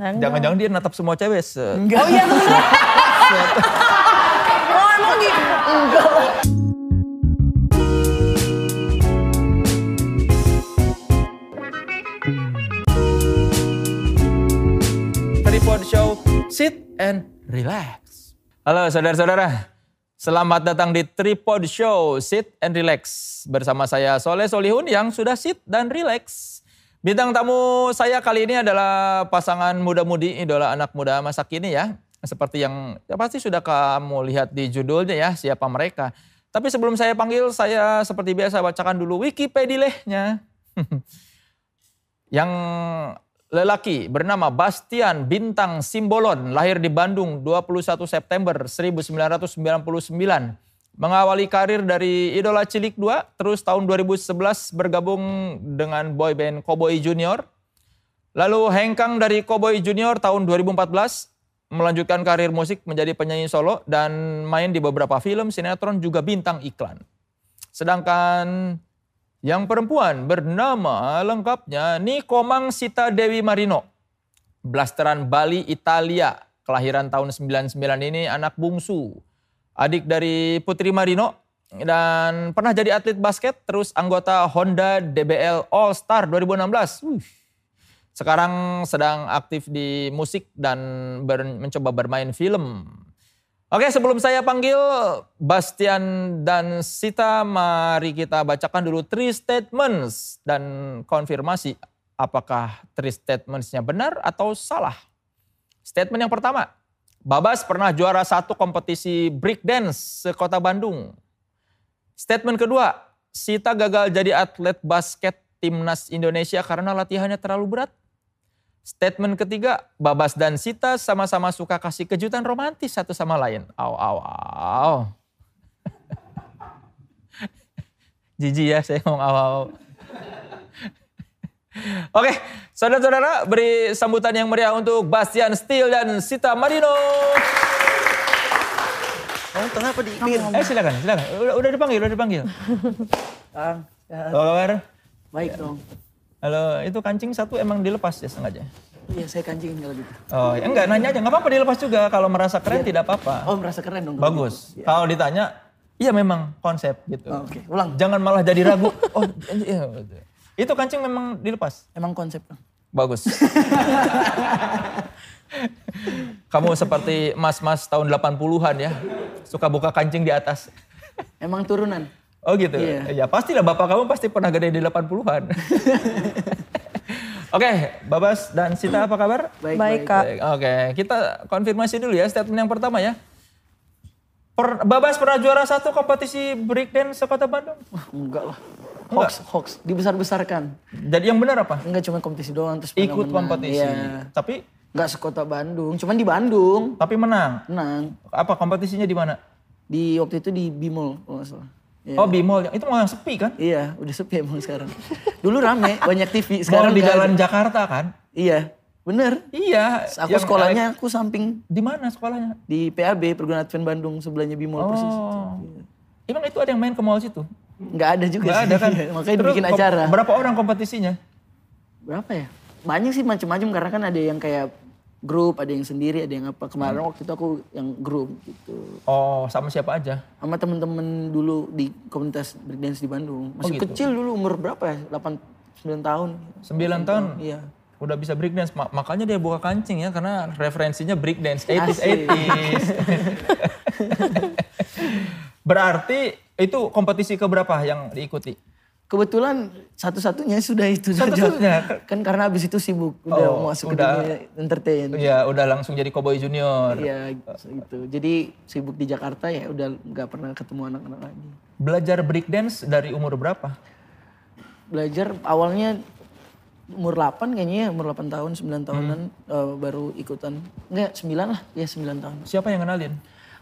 Jangan-jangan dia natap semua cewek. se- Oh iya bener. oh emang gitu? Enggak lah. Tripod Show, sit and relax. Halo saudara-saudara, selamat datang di Tripod Show, sit and relax. Bersama saya Soleh Solihun yang sudah sit dan relax. Bintang tamu saya kali ini adalah pasangan muda-mudi idola anak muda masa kini ya. Seperti yang ya pasti sudah kamu lihat di judulnya ya, siapa mereka. Tapi sebelum saya panggil, saya seperti biasa bacakan dulu Wikipedia-nya. yang lelaki bernama Bastian Bintang Simbolon lahir di Bandung 21 September 1999. Mengawali karir dari Idola Cilik 2, terus tahun 2011 bergabung dengan boyband Cowboy Junior. Lalu hengkang dari Cowboy Junior tahun 2014, melanjutkan karir musik menjadi penyanyi solo dan main di beberapa film, sinetron juga bintang iklan. Sedangkan yang perempuan bernama lengkapnya Nikomang Sita Dewi Marino. Blasteran Bali, Italia. Kelahiran tahun 99 ini anak bungsu. Adik dari Putri Marino. Dan pernah jadi atlet basket. Terus anggota Honda DBL All Star 2016. Wih. Sekarang sedang aktif di musik dan ber- mencoba bermain film. Oke, sebelum saya panggil Bastian dan Sita, mari kita bacakan dulu three statements dan konfirmasi apakah three statements-nya benar atau salah. Statement yang pertama, Babas pernah juara satu kompetisi breakdance se-kota Bandung. Statement kedua, Sita gagal jadi atlet basket timnas Indonesia karena latihannya terlalu berat. Statement ketiga, Babas dan Sita sama-sama suka kasih kejutan romantis satu sama lain. Aw, aw, aw. Jijik ya saya ngomong aw, aw. Oke, saudara-saudara beri sambutan yang meriah untuk Bastian Steel dan Sita Marino. Kamu tengah apa di pin? Eh silakan, silakan. Udah, udah dipanggil, udah dipanggil. Kang, sehat. Apa kabar? baik dong. Halo, itu kancing satu emang dilepas ya sengaja? Iya saya kancingin kalau gitu. Oh, ya enggak nanya aja, enggak apa-apa dilepas juga. Kalau merasa keren tidak apa-apa. Oh merasa keren dong. Bagus. Iya. Kalau ditanya, iya memang konsep gitu. Oh, Oke, ulang. Jangan malah jadi ragu. Oh, iya. Itu kancing memang dilepas. Emang konsep. Bagus. Kamu seperti mas-mas tahun 80-an ya. Suka buka kancing di atas. Emang turunan. Oh gitu. Iya. Ya pastilah bapak kamu pasti pernah gede di 80-an. Oke, Babas dan Sita apa kabar? Baik, Baik, Kak. Oke, kita konfirmasi dulu ya statement yang pertama ya. Per- Babas pernah juara satu kompetisi breakdance sekota Bandung. Wah, enggak lah. Hoax, hoax. Dibesar-besarkan. Jadi yang benar apa? Enggak cuma kompetisi doang terus Ikut menang. kompetisi. Iya. Tapi Enggak sekota Bandung, cuman di Bandung. tapi menang. Menang. Apa kompetisinya di mana? Di waktu itu di Bimol kalau nggak salah. Iya. Oh, Bimol. Itu mau yang sepi kan? Iya, udah sepi emang sekarang. Dulu rame, banyak TV. Sekarang di jalan ada. Jakarta kan? Iya, bener. Iya. Aku yang sekolahnya aku samping di mana sekolahnya? di PAB Perguruan Advent Bandung sebelahnya Bimol persis. Oh. Emang itu ada yang main ke mall situ? Nggak ada juga Nggak sih. ada kan? Makanya Terus dibikin kom- acara. Berapa orang kompetisinya? Berapa ya? Banyak sih macam-macam karena kan ada yang kayak grup, ada yang sendiri, ada yang apa. Hmm. Kemarin waktu itu aku yang grup gitu. Oh, sama siapa aja? Sama temen-temen dulu di komunitas breakdance di Bandung. Masih gitu. kecil dulu umur berapa ya? 8 9 tahun. 9 tahun? Iya. Udah bisa breakdance, Ma- makanya dia buka kancing ya karena referensinya breakdance 80s Asik. 80s. Berarti itu kompetisi keberapa yang diikuti? Kebetulan satu-satunya sudah itu saja. Satu-satunya? Kan karena abis itu sibuk udah Oh, masuk udah. ke dunia entertain. Iya, udah langsung jadi Cowboy Junior. Iya gitu. Jadi sibuk di Jakarta ya udah nggak pernah ketemu anak-anak lagi. Belajar breakdance dari umur berapa? Belajar awalnya umur 8 kayaknya ya, umur 8 tahun, 9 tahunan eh, baru ikutan. Enggak, 9 lah. Ya 9 tahun. Siapa yang kenalin?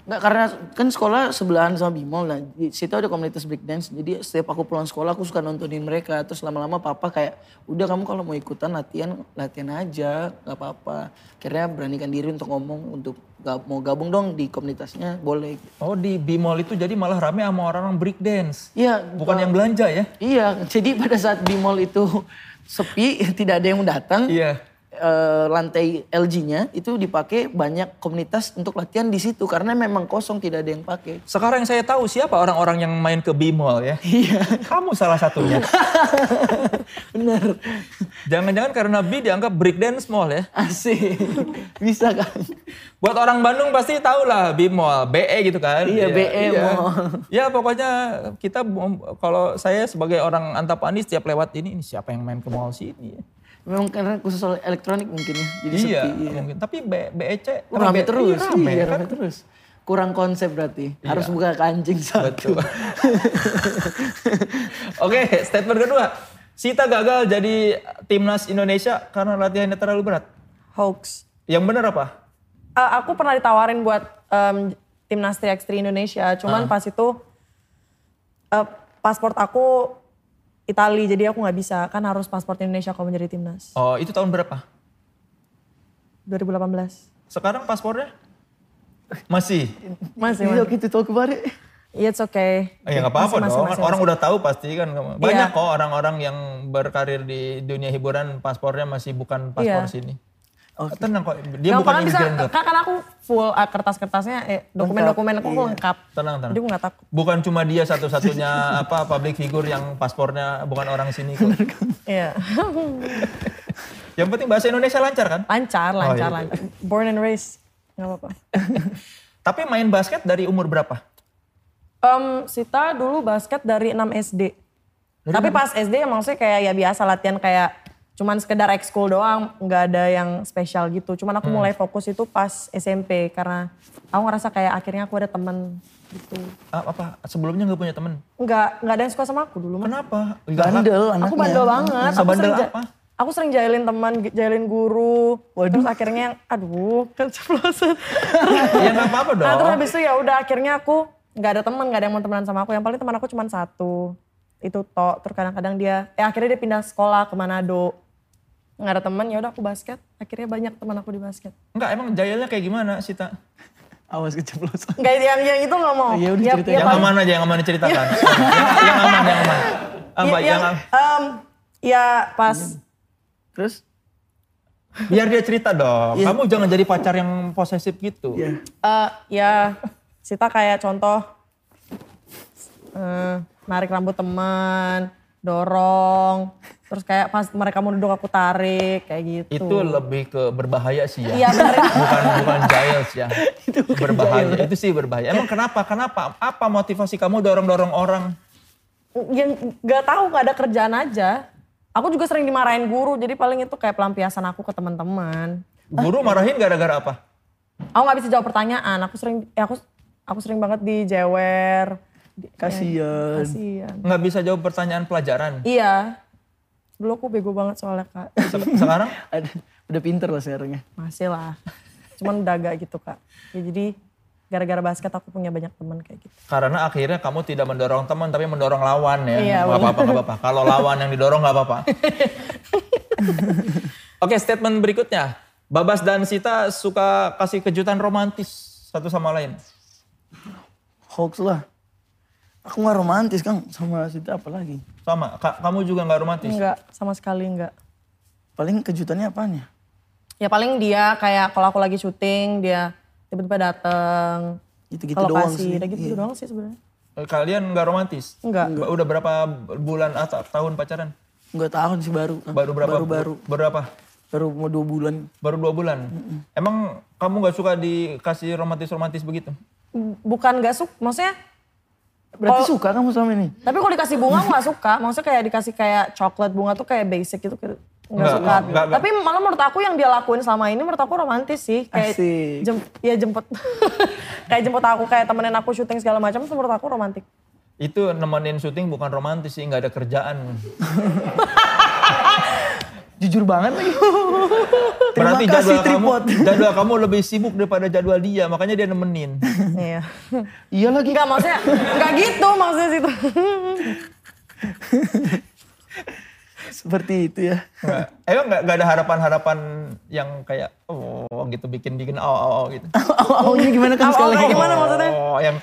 Enggak karena kan sekolah sebelahan sama Bimol nah di situ ada komunitas breakdance. Jadi setiap aku pulang sekolah aku suka nontonin mereka. Terus lama-lama papa kayak udah kamu kalau mau ikutan latihan latihan aja. Nggak apa-apa. Akhirnya beranikan diri untuk ngomong untuk gak, mau gabung dong di komunitasnya. Boleh. Oh di Bimol itu jadi malah rame sama orang-orang breakdance. iya Bukan yang belanja ya? iya jadi pada saat Bimol itu sepi tidak ada yang datang Iya. Eh, lantai LG-nya itu dipakai banyak komunitas untuk latihan di situ karena memang kosong tidak ada yang pakai. Sekarang yang saya tahu siapa orang-orang yang main ke B-Mall ya. Iya. Kamu salah satunya. Bener. Jangan-jangan karena B dianggap breakdance mall ya. Asik. Bisa kan? Buat orang Bandung pasti tahu lah B-Mall, BE gitu kan. Iya, BE Mall. Ya pokoknya kita kalau saya sebagai orang Antapani setiap lewat ini, ini siapa yang main ke mall sini ya. Memang karena khusus soal elektronik mungkin ya. Jadi iya, sepi. Iya. mungkin. Tapi B- BEC Oh, rame terus. Iya, rame, Iya, kan? rame terus. Kurang konsep berarti. Harus Iya. buka kancing satu. Betul. Oke, statement kedua. Sita gagal jadi timnas Indonesia karena latihannya terlalu berat. Hoax. Yang benar apa? Eh, aku pernah ditawarin buat em, timnas 3x3 Indonesia, cuman pas itu eh, paspor aku Itali, jadi aku nggak bisa. Kan harus paspor Indonesia kalau menjadi timnas. Oh, itu tahun berapa? 2018. Sekarang paspornya? Masih? Masih, Iya, masih. gitu tahu kemarin. Yeah, it's okay. Eh, ya nggak apa-apa Masih, masih, dong. masih, orang masih. udah tahu pasti kan. Banyak Iya. kok orang-orang yang berkarir di dunia hiburan paspornya masih bukan paspor Iya. sini. Tenang kok. Dia Nggak, bukan kan bisa, kok. kan, kan aku full eh, kertas-kertasnya, eh, dokumen-dokumen aku Iya. lengkap. Tenang, tenang. Jadi aku nggak takut. Bukan cuma dia satu-satunya apa public figure yang paspornya bukan orang sini kok. Iya. Yang penting bahasa Indonesia lancar kan? lancar, Oh, lancar, iya. lancar. Born and raised. Nggak apa-apa. Tapi main basket dari umur berapa? Em, Sita dulu basket dari 6 SD. Tapi pas SD ya maksudnya kayak ya biasa latihan kayak cuman sekedar ekskul doang, nggak ada yang spesial gitu. Cuman aku mulai fokus itu pas SMP karena aku ngerasa kayak akhirnya aku ada temen gitu. Ah, apa? Sebelumnya nggak punya temen? Nggak nggak ada yang suka sama aku dulu. Kenapa? Bandel anaknya. Aku bandel banget. Aku ja- apa? Aku sering jahilin teman, jahilin guru. Terus akhirnya, aduh, keceplosan. ya nggak apa-apa dong. Nah terus habis itu ya udah akhirnya aku nggak ada teman, nggak ada yang mau temenan sama aku. Yang paling teman aku cuma satu. Itu tok. Terus kadang-kadang dia, eh akhirnya dia pindah sekolah ke Manado. Nggak ada teman, ya udah aku basket. Akhirnya banyak teman aku di basket. Enggak, emang jahilnya kayak gimana Sita? Awas keceplosan. Nggak yang yang itu nggak mau. Iya, udah Ya- ya yang aman aja, yang aman diceritakan. yang, yang aman, yang aman. Apa? ya- yang, yang, em, ya pas Terus? biar dia cerita dong. Kamu jangan jadi pacar yang posesif gitu. Iya. eh, ya Sita kayak contoh eh, narik rambut teman, dorong, terus kayak pas mereka mau duduk aku tarik kayak gitu. Itu lebih ke berbahaya sih ya. Iya bukan bukan sih ya. berbahaya. Itu sih berbahaya. Emang kenapa? Kenapa? Apa motivasi kamu dorong-dorong orang? yang nggak tahu nggak ada kerjaan aja. Aku juga sering dimarahin guru, jadi paling itu kayak pelampiasan aku ke teman-teman. Guru marahin gara-gara apa? Aku nggak bisa jawab pertanyaan. Aku sering, ya aku aku sering banget dijewer. Kasian. Kasian. Nggak bisa jawab pertanyaan pelajaran. Iya. Dulu aku bego banget soalnya kak. Se- Sekarang? Udah pinter lah sekarang ya. Masih lah. Cuman udah agak gitu kak. Ya, jadi gara-gara basket aku punya banyak teman kayak gitu. Karena akhirnya kamu tidak mendorong teman tapi mendorong lawan ya. Iya, Gak apa-apa, gak apa-apa. Kalau lawan yang didorong gak apa-apa. Oke, statement berikutnya. Babas dan Sita suka kasih kejutan romantis satu sama lain. Hoax lah. Aku gak romantis Kang sama Sita apalagi. Sama, Ka- kamu juga gak romantis? Enggak, sama sekali enggak. Paling kejutannya apaan ya? Ya paling dia kayak kalau aku lagi syuting dia tiba-tiba dateng Gitu-gitu doang sih. Gitu Iya. doang sih sebenarnya. Kalian gak romantis? Enggak. Ba- Udah berapa bulan atau tahun pacaran? Enggak tahun sih baru. Baru berapa? Baru-baru. Berapa? Baru mau dua bulan. Baru dua bulan? Emang kamu gak suka dikasih romantis-romantis begitu? Bukan gak suka, maksudnya Berarti suka kamu sama ini? Tapi kalau dikasih bunga aku gak suka. Maksudnya kayak dikasih kayak coklat bunga tuh kayak basic gitu. Gak Nggak, suka. nggak, nggak. Tapi malah menurut aku yang dia lakuin selama ini menurut aku romantis sih. Kayak Asik. jem, ya jemput. kayak jemput aku, kayak temenin aku syuting segala macam itu menurut aku romantis. Itu nemenin syuting bukan romantis sih, nggak ada kerjaan. Jujur banget lagi. Terima Berarti kasih jadwal kamu, tripod. jadwal kamu lebih sibuk daripada jadwal dia, makanya dia nemenin. Iya. iya lagi. Enggak maksudnya, enggak gitu maksudnya situ. Seperti itu ya. Nggak, emang nggak nggak ada harapan-harapan yang kayak oh gitu bikin bikin oh, oh, oh gitu. Awalnya gimana kan sekali Awalnya lagi? gimana maksudnya? Oh, yang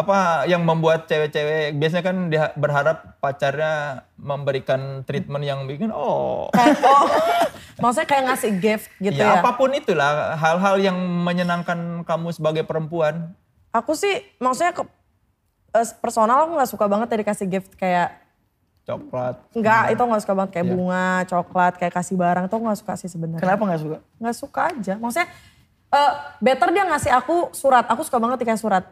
apa yang membuat cewek-cewek biasanya kan dia berharap pacarnya memberikan treatment yang bikin oh Kayak, oh, maksudnya kayak ngasih gift gitu ya, ya. apa pun itulah hal-hal yang menyenangkan kamu sebagai perempuan Aku sih maksudnya ke, eh, personal aku nggak suka banget ya dikasih gift kayak coklat Enggak, itu nggak suka banget kayak bunga, coklat, kayak kasih barang tuh nggak suka sih sebenarnya. Kenapa nggak suka? Nggak suka aja. Maksudnya eh, better dia ngasih aku surat. Aku suka banget dikasih surat.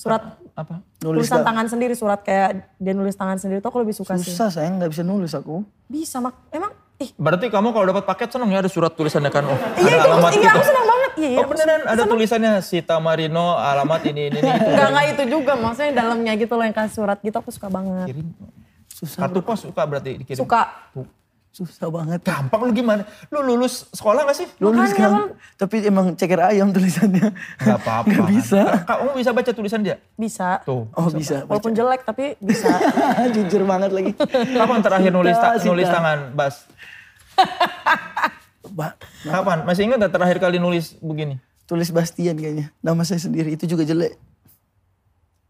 Surat apa Nulis tulisan tangan sendiri, surat kayak dia nulis tangan sendiri tuh aku lebih suka sih. Susah sayang nggak bisa nulis aku. Bisa mak, emang ih berarti kamu kalau dapat paket seneng ya ada surat tulisannya kan oh iya ada itu alamat iya gitu aku senang banget. Iya, iya, oh beneran ada tulisannya Sita Marino alamat ini ini, ini gitu. Enggak, enggak itu juga. Maksudnya dalamnya gitu loh yang kasih surat gitu aku suka banget. kirim Susah. kartu pos suka berarti dikirim Suka. Susah banget. gampang lu gimana lu lulus sekolah gak sih Lulus kan. Tapi emang ceker ayam tulisannya. Gak apa-apa. Nggak bisa. Kamu bisa baca tulisan dia? Bisa. Tuh. Oh bisa. Walaupun jelek tapi bisa. Jujur banget lagi. Kapan terakhir nulis ta- nulis tangan, Bas? Ba- Kapan? Masih ingat gak terakhir kali nulis begini? tulis Bastian kayaknya. Nama saya sendiri itu juga jelek.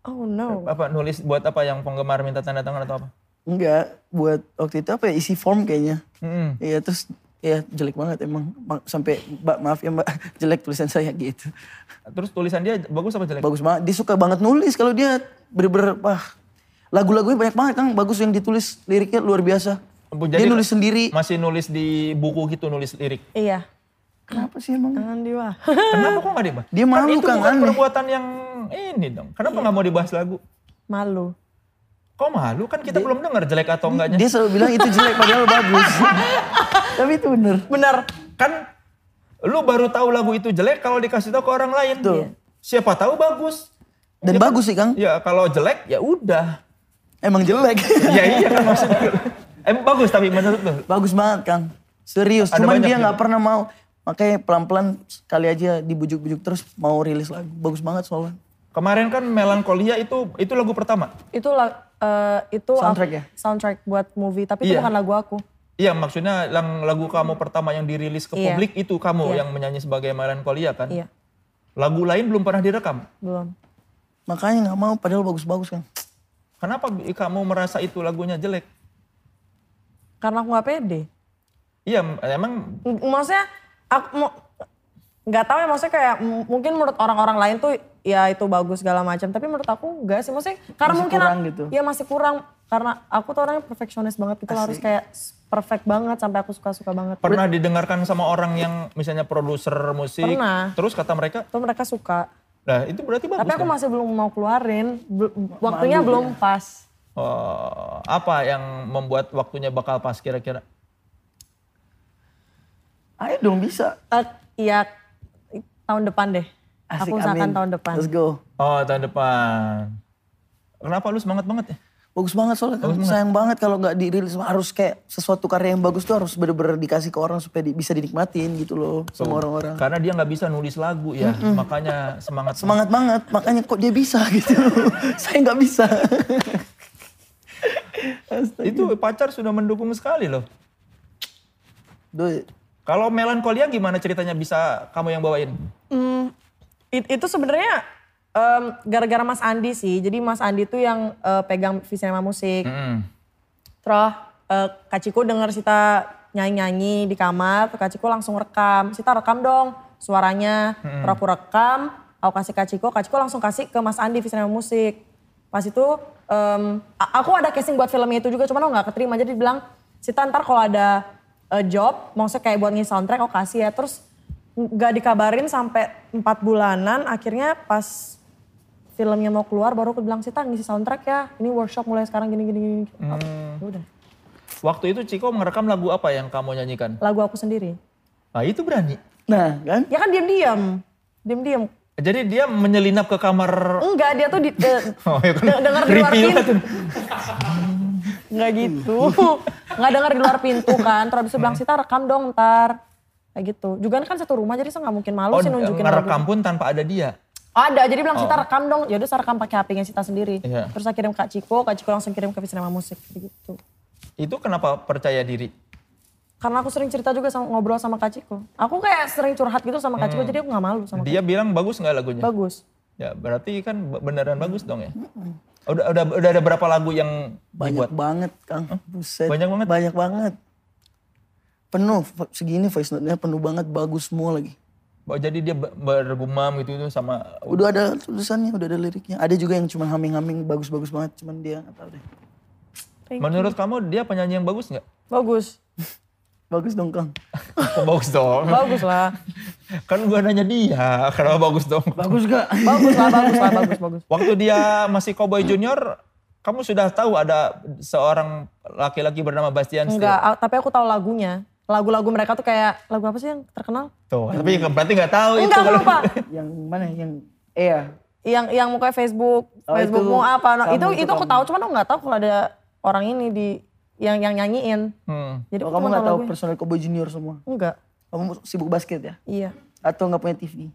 Oh no. Apa nulis buat apa yang penggemar minta tanda tangan atau apa? Enggak, buat waktu itu apa ya isi form kayaknya. Iya terus ya jelek banget emang Ma- sampai mbak maaf ya mbak jelek tulisan saya gitu. Terus tulisan dia bagus apa jelek? Bagus banget, dia suka banget nulis kalau dia bener-bener wah lagu-lagunya banyak banget kan bagus yang ditulis liriknya luar biasa. Jadi dia nulis sendiri. Masih nulis di buku gitu nulis lirik. Iya. Kenapa sih emang? Jangan diwa. Kenapa kok gak dibahas? Dia malu itu kan, bukan aneh. perbuatan yang ini dong. Kenapa nggak mau dibahas lagu? Malu. Kok malu? Kan kita belum dengar jelek atau enggaknya. Dia selalu bilang itu jelek padahal bagus. Tapi itu bener. Bener. Kan lu baru tahu lagu itu jelek kalau dikasih tahu ke orang lain. Tuh. Siapa tahu bagus. Dan bagus sih Kang. Ya kalau jelek ya udah. Emang jelek. ya iya kan maksudnya. Emang bagus tapi menurut lu. bagus banget Kang. Serius. Ada Cuman dia nggak pernah mau. Makanya pelan-pelan sekali aja dibujuk-bujuk terus mau rilis lagu. Bagus banget soalnya. Kemarin kan Melankolia itu itu lagu pertama. Itu la- eh, itu Soundtrack aku- ya? Soundtrack buat movie, tapi itu Iya. bukan lagu aku. Iya maksudnya yang lagu kamu pertama yang dirilis ke Iya. publik itu kamu Iya. yang menyanyi sebagai Melankolia kan? Iya, Lagu lain belum pernah direkam. belum. Makanya nggak mau padahal bagus-bagus kan. Kenapa kamu merasa itu lagunya jelek? Karena aku nggak pede. Iya emang M- Maksudnya aku mau nggak tahu ya maksudnya kayak mungkin menurut orang-orang lain tuh ya itu bagus segala macam tapi menurut aku enggak sih maksudnya karena Masih mungkin kurang gitu. ya masih kurang karena aku tuh orangnya perfeksionis banget gitu harus kayak perfect banget sampai aku suka-suka banget pernah didengarkan sama orang yang misalnya produser musik. Pernah. Terus kata mereka, tuh mereka suka nah itu berarti bagus tapi aku kan? masih belum mau keluarin Bel- waktunya belum pas Oh, apa yang membuat waktunya bakal pas kira-kira? Ayo dong bisa. Eh, iya tahun depan deh Asik aku usahakan amin. tahun depan Let's go. Oh tahun depan. Kenapa lu semangat banget ya? Bagus banget soalnya kan. Sayang banget kalau nggak dirilis harus kayak sesuatu karya yang bagus tuh harus bener-bener dikasih ke orang supaya di- bisa dinikmatin gitu loh sama orang-orang. Karena dia nggak bisa nulis lagu ya, makanya semangat. Semangat banget, makanya kok dia bisa gitu. Saya nggak bisa. Itu pacar sudah mendukung sekali loh. Duh, Kalau melankolia gimana ceritanya bisa kamu yang bawain? Hmm, it- itu sebenarnya em, gara-gara Mas Andi sih. Jadi Mas Andi tuh yang eh, pegang Visinema Musik. Mm. Terus eh, Kak Ciko denger Sita nyanyi-nyanyi di kamar, Kak Ciko langsung rekam. Sita rekam dong suaranya. Terus aku rekam, aku kasih Kak Ciko, Kak Ciko langsung kasih ke Mas Andi Visinema Musik. Pas itu a- aku ada casing buat filmnya itu juga, cuman aku gak keterima. Jadi dibilang, Sita ntar kalau ada eh, job, maksudnya kayak buat ngisi soundtrack, aku kasih ya. Terus gak dikabarin sampai empat bulanan, akhirnya pas filmnya mau keluar baru aku bilang Sita ngisi soundtrack ya ini workshop mulai sekarang gini gini gini Hmm. Ya udah Waktu itu Ciko merekam lagu apa yang kamu nyanyikan? lagu aku sendiri Nah itu berani. nah kan? ya kan diam diam diam diam Jadi dia menyelinap ke kamar. enggak dia tuh di, de- Oh, ya kan. de- denger di luar pintu enggak gitu nggak denger di luar pintu kan terus bilang Sita rekam dong ntar kayak gitu juga kan satu rumah jadi saya nggak mungkin malu Oh, sih nunjukin ngerekam pun tanpa ada dia. ada jadi bilang Sita rekam dong ya udah saya rekam pakai HP-nya Sita sendiri Iya. terus saya kirim Kak Ciko Kak Ciko langsung kirim ke Visinema Musik gitu Itu kenapa percaya diri? Karena aku sering cerita juga sama, ngobrol sama Kak Ciko. Aku kayak sering curhat gitu sama Kak Ciko, jadi aku gak malu sama Dia bilang bagus nggak lagunya? Bagus. Ya berarti kan beneran bagus dong ya. Udah udah udah ada berapa lagu yang Banyak dibuat? banget Kang. Buset. Banyak banget? Banyak banget. Penuh, segini voice note-nya penuh banget, bagus semua lagi. Oh, jadi dia ber- bergumam gitu itu sama Udah ada tulisannya, udah ada liriknya. Ada juga yang cuma humming-humming bagus-bagus banget, cuman dia nggak tahu deh. Menurut kamu dia penyanyi yang bagus nggak? Bagus. Bagus dong Kang. Oh, bagus dong. Bagus lah. Kan gua nanya dia, kenapa bagus dong? Bagus gak? Bagus lah, bagus lah, bagus, bagus. Waktu dia masih Cowboy Junior, kamu sudah tahu ada seorang laki-laki bernama Bastian Steele? Enggak, tapi aku tahu lagunya. Lagu-lagu mereka tuh kayak, lagu apa sih yang terkenal? Tuh, tapi berarti nggak tahu itu. Enggak, aku kalau- lupa. yang mana? Yang Ea. Yang yang mukanya Facebook, Oh, Facebookmu itu apa? Nah, itu itu itu aku tahu, cuman aku nggak tahu kalau ada orang ini di yang yang nyanyiin. Hmm. Jadi Oh, kamu nggak tahu lagunya. personel Cowboy Junior semua? Enggak. Kamu sibuk basket ya? Iya. Atau nggak punya TV?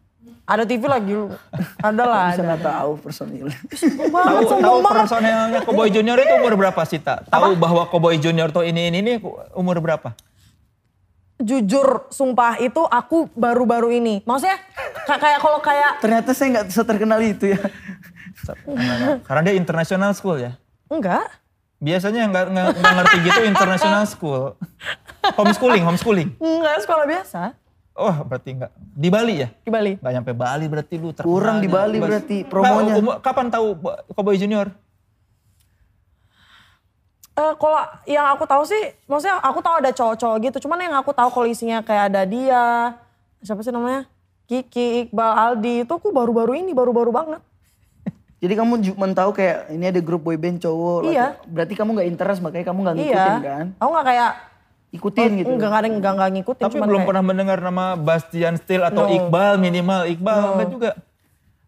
Ada TV lagi lu. Ada lah. Bisa nggak tahu personil. Tahu tahu personelnya Cowboy Junior itu umur berapa sih, Tak? Tahu bahwa Cowboy Junior tuh ini ini ini umur berapa? Jujur, sumpah itu aku baru-baru ini. Maksudnya ka- kayak kalau kayak Ternyata saya nggak terkenal itu ya. Karena dia international school ya. enggak. Biasanya yang nggak ngerti gitu international school. Homeschooling, homeschooling. Enggak, sekolah biasa Oh, berarti enggak. Di Bali ya? di Bali. Nggak nyampe Bali berarti lu terkenalnya. Kurang di Bali berarti promonya. Kapan tahu Cowboy Junior? Eh kalau yang aku tahu sih, maksudnya aku tahu ada cowok-cowok gitu. Cuman yang aku tahu kalau isinya kayak ada dia, siapa sih namanya? Kiki, Iqbal, Aldi, itu aku baru-baru ini, baru-baru banget. Jadi kamu cuma tahu kayak ini ada grup boyband cowok. Iya. laki- Berarti kamu nggak interest makanya kamu nggak ngikutin iya. kan? Aku nggak kayak, Ikutin gitu. enggak, enggak, enggak, enggak ngikutin. Tapi cuman belum kayak, pernah mendengar nama Bastian Steele atau No. Iqbal minimal. Iqbal enggak juga.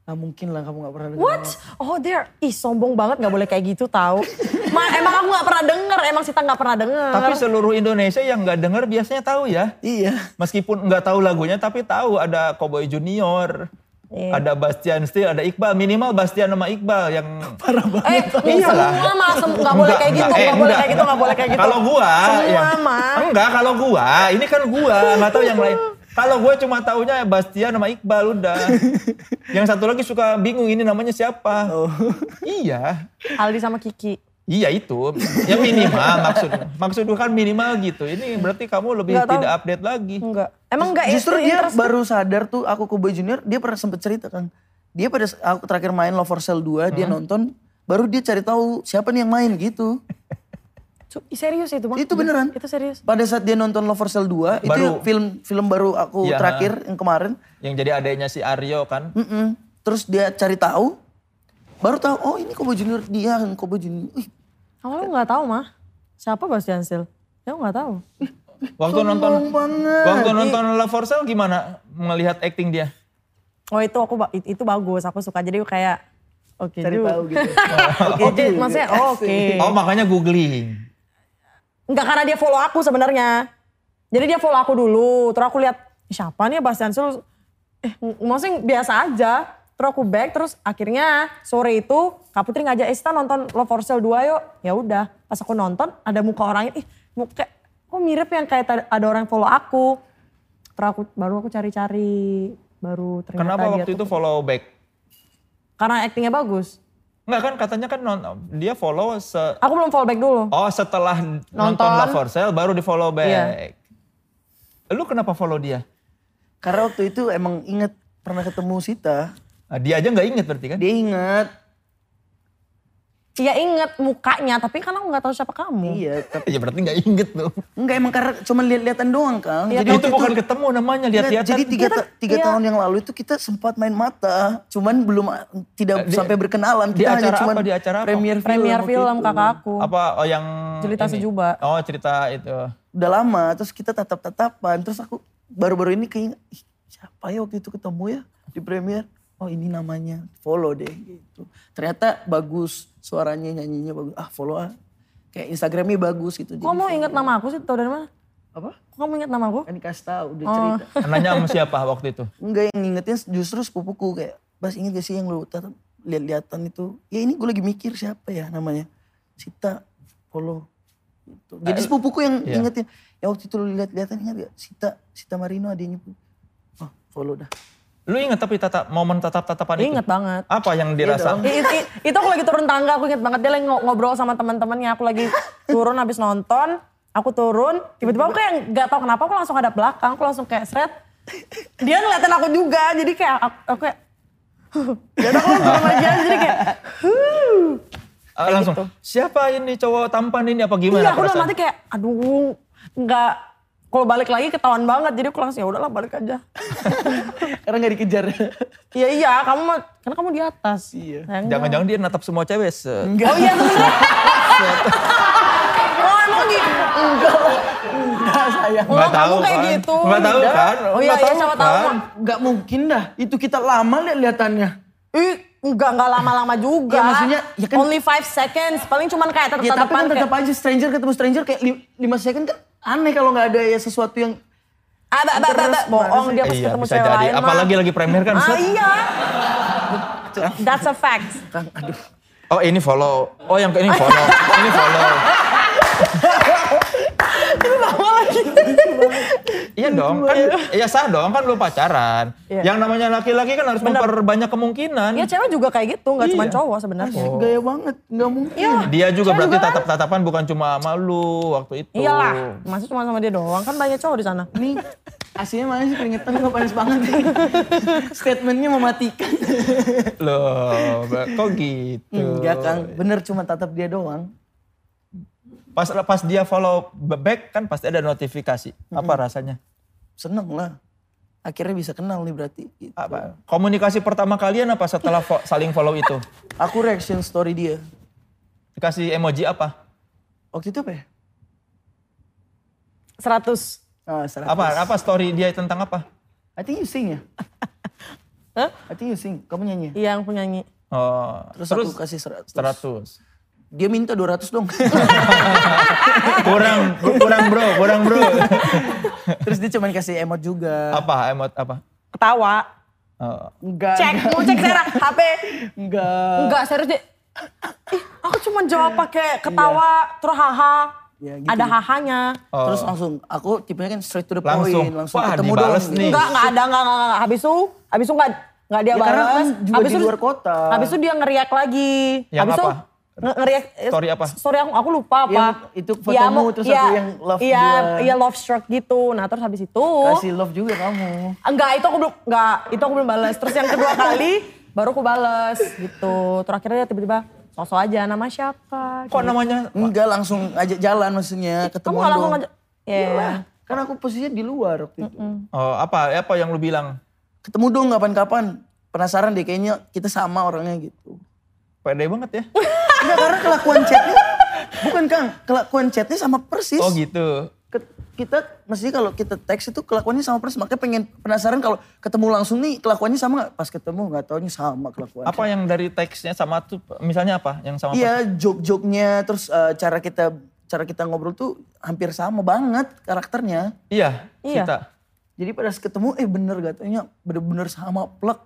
Nggak mungkin lah kamu nggak pernah dengar. What? Oh there, ih sombong banget gak boleh kayak gitu tahu. Ma, emang aku gak pernah denger, emang Sita gak pernah denger. Tapi seluruh Indonesia yang nggak dengar biasanya tahu ya. Iya. Meskipun nggak tahu lagunya tapi tahu ada Cowboy Junior. Iya. Ada Bastian Steele, ada Iqbal. Minimal Bastian sama Iqbal yang Parah banget. Eh, Iyalah. semua mah sem- gak boleh kayak gitu, enggak, eh, gak boleh enggak. kayak gitu, gak boleh kayak gitu. Kalau gua Semua yang- mah. Enggak, kalau gua, ini kan gua, nggak tahu yang lain. Kalau gua cuma taunya Bastian sama Iqbal udah. yang satu lagi suka bingung ini namanya siapa. Oh. Iya. Aldi sama Kiki. Iya itu. Ya minimal maksud. Maksud kan minimal gitu. Ini berarti kamu lebih Nggak tahu. tidak update lagi. Enggak. Emang enggak Justru dia baru sadar tuh aku Cowboy Junior, dia pernah sempet cerita kan. Dia pada aku terakhir main Love for Sale 2, dia nonton, baru dia cari tahu siapa nih yang main gitu. Serius itu bang? Itu beneran. Itu serius. Pada saat dia nonton Love for Sale 2, itu Baru- film film baru aku Iya. terakhir yang kemarin. Yang jadi adanya si Aryo kan. Mm-mm. Terus dia cari tahu, baru tahu oh ini Cowboy Junior dia yang Cowboy Junior. Ih, Awalnya gak tahu mah. Siapa Bastian Steele? Ya gak tahu. Waktu nonton sombong banget. waktu nonton Love for Sale gimana melihat acting dia? Oh itu aku itu bagus, aku suka. Jadi kayak oke cari juga. tahu gitu. Oke, maksudnya oh, oke. Oh makanya googling. Enggak karena dia follow aku sebenarnya. Jadi dia follow aku dulu, terus aku lihat "Ih, siapa nih Bastian Sul? Eh, maksudnya biasa aja. Terus aku back, terus akhirnya sore itu Kak Putri ngajak Esta nonton Love for Sale 2 yuk. Ya udah, pas aku nonton ada muka orangnya, ih muka kok mirip yang kayak ada orang yang follow aku. Terus aku baru aku cari-cari, baru ternyata Kenapa dia waktu itu follow back? Karena actingnya bagus. Enggak kan katanya kan non- dia follow se Aku belum follow back dulu. Oh setelah nonton, Nonton. Love for Sale baru di follow back. Iya. Lu kenapa follow dia? Karena waktu itu emang inget pernah ketemu Sita, Ah, dia aja nggak inget berarti kan? dia inget. Iya inget mukanya, tapi kan aku nggak tahu siapa kamu. Iya, tapi Ya berarti nggak inget tuh. enggak emang karena cuma lihat-lihatan doang Kang. Iya, Jadi itu waktu bukan ketemu namanya lihat-lihatan. Jadi tiga, ta- tiga iya. tahun yang lalu itu kita sempat main mata, cuman belum tidak Di- sampai berkenalan. di Kita hanya acara cuman apa? Di acara apa? Premier film. Premier film itu. kakak aku. apa oh, yang Jelita ini? Sejuba. Oh cerita itu. Udah lama, terus kita tatap-tatapan, terus aku baru-baru ini keinget, "Ih, siapa ya waktu itu ketemu ya di Premier? Oh ini namanya, follow deh gitu. Ternyata bagus, suaranya nyanyinya bagus. Ah follow ah. Kayak Instagramnya bagus gitu. Kok kamu inget nama aku sih? Tau dari mana? Apa? Kok kamu inget nama aku? Kan dikasih tahu, udah Oh. cerita. Nanya sama siapa waktu itu? Enggak yang ngingetin justru sepupuku kayak, Bas inget gak sih yang lu lihat-lihatan itu? Ya ini gue lagi mikir siapa ya namanya. Sita, follow. Gitu. Jadi sepupuku yang iya. ingetin. Ya waktu itu lu lihat-lihatan ingat gak? Sita, Sita Marino adanya. Oh follow dah. Lu inget tapi tatap, momen tatap-tatapan itu? Ingat banget. Apa yang dirasa? I- i- itu aku lagi turun tangga, aku inget banget dia lagi ngo- ngobrol sama teman-temannya. Aku lagi turun habis nonton, aku turun, tiba-tiba aku kayak nggak tahu kenapa aku langsung hadap belakang, aku langsung kayak seret. Dia ngeliatin aku juga, jadi kayak aku, aku kayak dan aku langsung aja, jadi kayak huh. Ah, langsung, gitu. siapa ini cowok tampan ini apa gimana Iya, aku perasaan? hati kayak aduh, nggak kalau balik lagi ketahuan banget, jadi aku langsung ya udahlah balik aja. Karena gak dikejar. Iya iya, kamu karena kamu di atas. Iya. Sayang Jangan-jangan dia natap semua cewek. se- Enggak. Oh iya oh emang gitu. Enggak sayang. Oh, Nggak kamu tahu kayak kan? gitu. Nggak tahu kan? Oh iya, Nggak iya tahu siapa tahu. kan? Enggak mungkin dah. Itu kita lama lihat-lihatannya. Ih, enggak enggak lama-lama juga. Ya, maksudnya, ya kan- only 5 seconds, paling cuman kayak tetap Ya tapi kan tetap aja stranger ketemu stranger kayak 5 second kan aneh kalau nggak ada ya sesuatu yang ba, ba, ba. bohong dia pas Iya ketemu bisa cewek lain. Apalagi lagi premier kan. Ah iya. That's a fact. kan aduh. Oh ini follow. Oh yang ini follow. ini follow. Iya dong, kan iya sah dong, kan belum pacaran. Iya. Yang namanya laki-laki kan harus memperbanyak kemungkinan. Ya cewek juga kayak gitu, nggak cuma Iya. cowok sebenarnya. Gaya banget, nggak mungkin. Iya. Dia juga Cewek berarti kan? tatap-tatapan bukan cuma malu waktu itu. Iyalah, masa cuma sama dia doang kan banyak cowok di sana. Ini aslinya mana sih keringetan kok panas banget. Statementnya mematikan. Loh, kok gitu? Enggak Kang, bener cuma tatap dia doang. Pas pas dia follow back kan pasti ada notifikasi. Apa rasanya? Seneng lah. Akhirnya bisa kenal nih berarti. Gitu. Apa? Komunikasi pertama kalian apa setelah fo- saling follow itu? Aku reaction story dia. Dikasih emoji apa? Waktu itu apa ya? 100. Ah, 100. Apa apa story dia tentang apa? I think you sing ya? Hah? I think you sing. Kamu nyanyi. Iya yang penyanyi. Oh, Terus, terus, aku kasih 100. 100. Dia minta 200 dong. kurang kurang bro, kurang bro. Terus dia cuma kasih emot juga. apa emot apa? Ketawa. Oh. Enggak. Cek, mau cek sekarang HP. Enggak. Enggak, serius deh. Ih, aku cuma jawab pakai ketawa, terus haha. Ya, gitu. Ada hahanya. Oh. Terus langsung, aku tipenya kan straight to the Langsung. point. Langsung Wah, ketemu dong. nih. Enggak, enggak ada, enggak, enggak, enggak. Habis itu, habis itu enggak, enggak dia Ya, karena balas. kan juga habis di itu- luar kota. Habis itu dia ngeriak lagi. Yang habis itu apa? nge- ngeriak. eh, Story apa? Story aku, aku lupa apa. Yang itu Iya, fotomu, mau- terus iya, aku yang love Iya, dia. iya love stroke gitu. Nah terus habis itu. Kasih love juga kamu. Enggak, itu aku belum, enggak, itu aku belum balas. Terus yang kedua kali, baru aku balas gitu. Terakhirnya dia tiba-tiba, sosok aja, nama siapa? Kok namanya? Enggak langsung ajak jalan maksudnya. Kamu Ketemu nggak langsung aja? Iya. Kan aku posisinya di luar waktu itu. Oh, apa? Apa yang lu bilang? Ketemu dong kapan-kapan. Penasaran deh kayaknya kita sama orangnya gitu. Pede banget ya. Enggak karena kelakuan chatnya. Bukan Kang, kelakuan chatnya sama persis. Oh gitu. Ke- kita mesti kalau kita teks itu kelakuannya sama persis makanya pengen penasaran kalau ketemu langsung nih kelakuannya sama nggak pas ketemu nggak taunya sama kelakuan Apa yang dari teksnya sama tuh misalnya apa? Yang sama iya joke-joknya terus eh, cara kita cara kita ngobrol tuh hampir sama banget karakternya Iya, Iya. Sita. jadi pada ketemu eh bener katanya bener-bener sama plek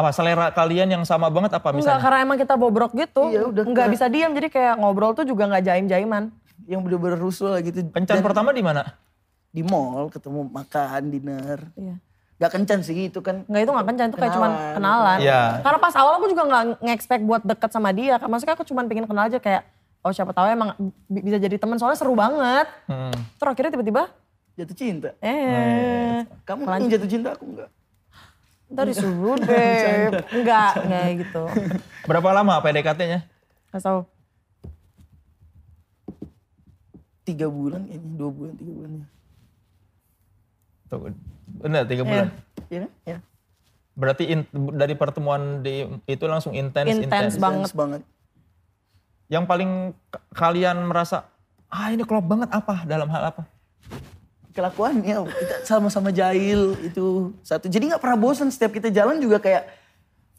Apa selera kalian yang sama banget apa Enggak, misalnya? karena emang kita bobrok gitu. Iya, udah Enggak bisa diam, jadi kayak ngobrol tuh juga nggak jaim-jaiman. yang bener-bener rusuh lah gitu Kencan Dan pertama di mana? di mall ketemu makan dinner Iya. Gak kencan sih itu kan Enggak itu nggak kencan, itu kayak cuman Kenalan. Iya. Karena pas awal aku juga nggak nge-expect buat deket sama dia. Maksudnya aku cuman pengen kenal aja kayak, oh siapa tahu emang bi- bisa jadi teman soalnya seru banget. Hmm. Terus akhirnya tiba-tiba, jatuh cinta eh, kamu kan yang jatuh cinta aku enggak ntar disuruh deh. Enggak, enggak gitu. Berapa lama PDKT-nya? Gak tau. tiga bulan kayaknya dua bulan tiga bulan ya Tuh, bener tiga bulan. Iya kan? Ya. Berarti in- dari pertemuan di itu langsung intens, Intens intens. banget. Intens banget Yang paling kalian merasa ah ini klop banget apa dalam hal apa? Kelakuannya kita sama-sama jahil itu satu jadi nggak pernah bosan setiap kita jalan juga kayak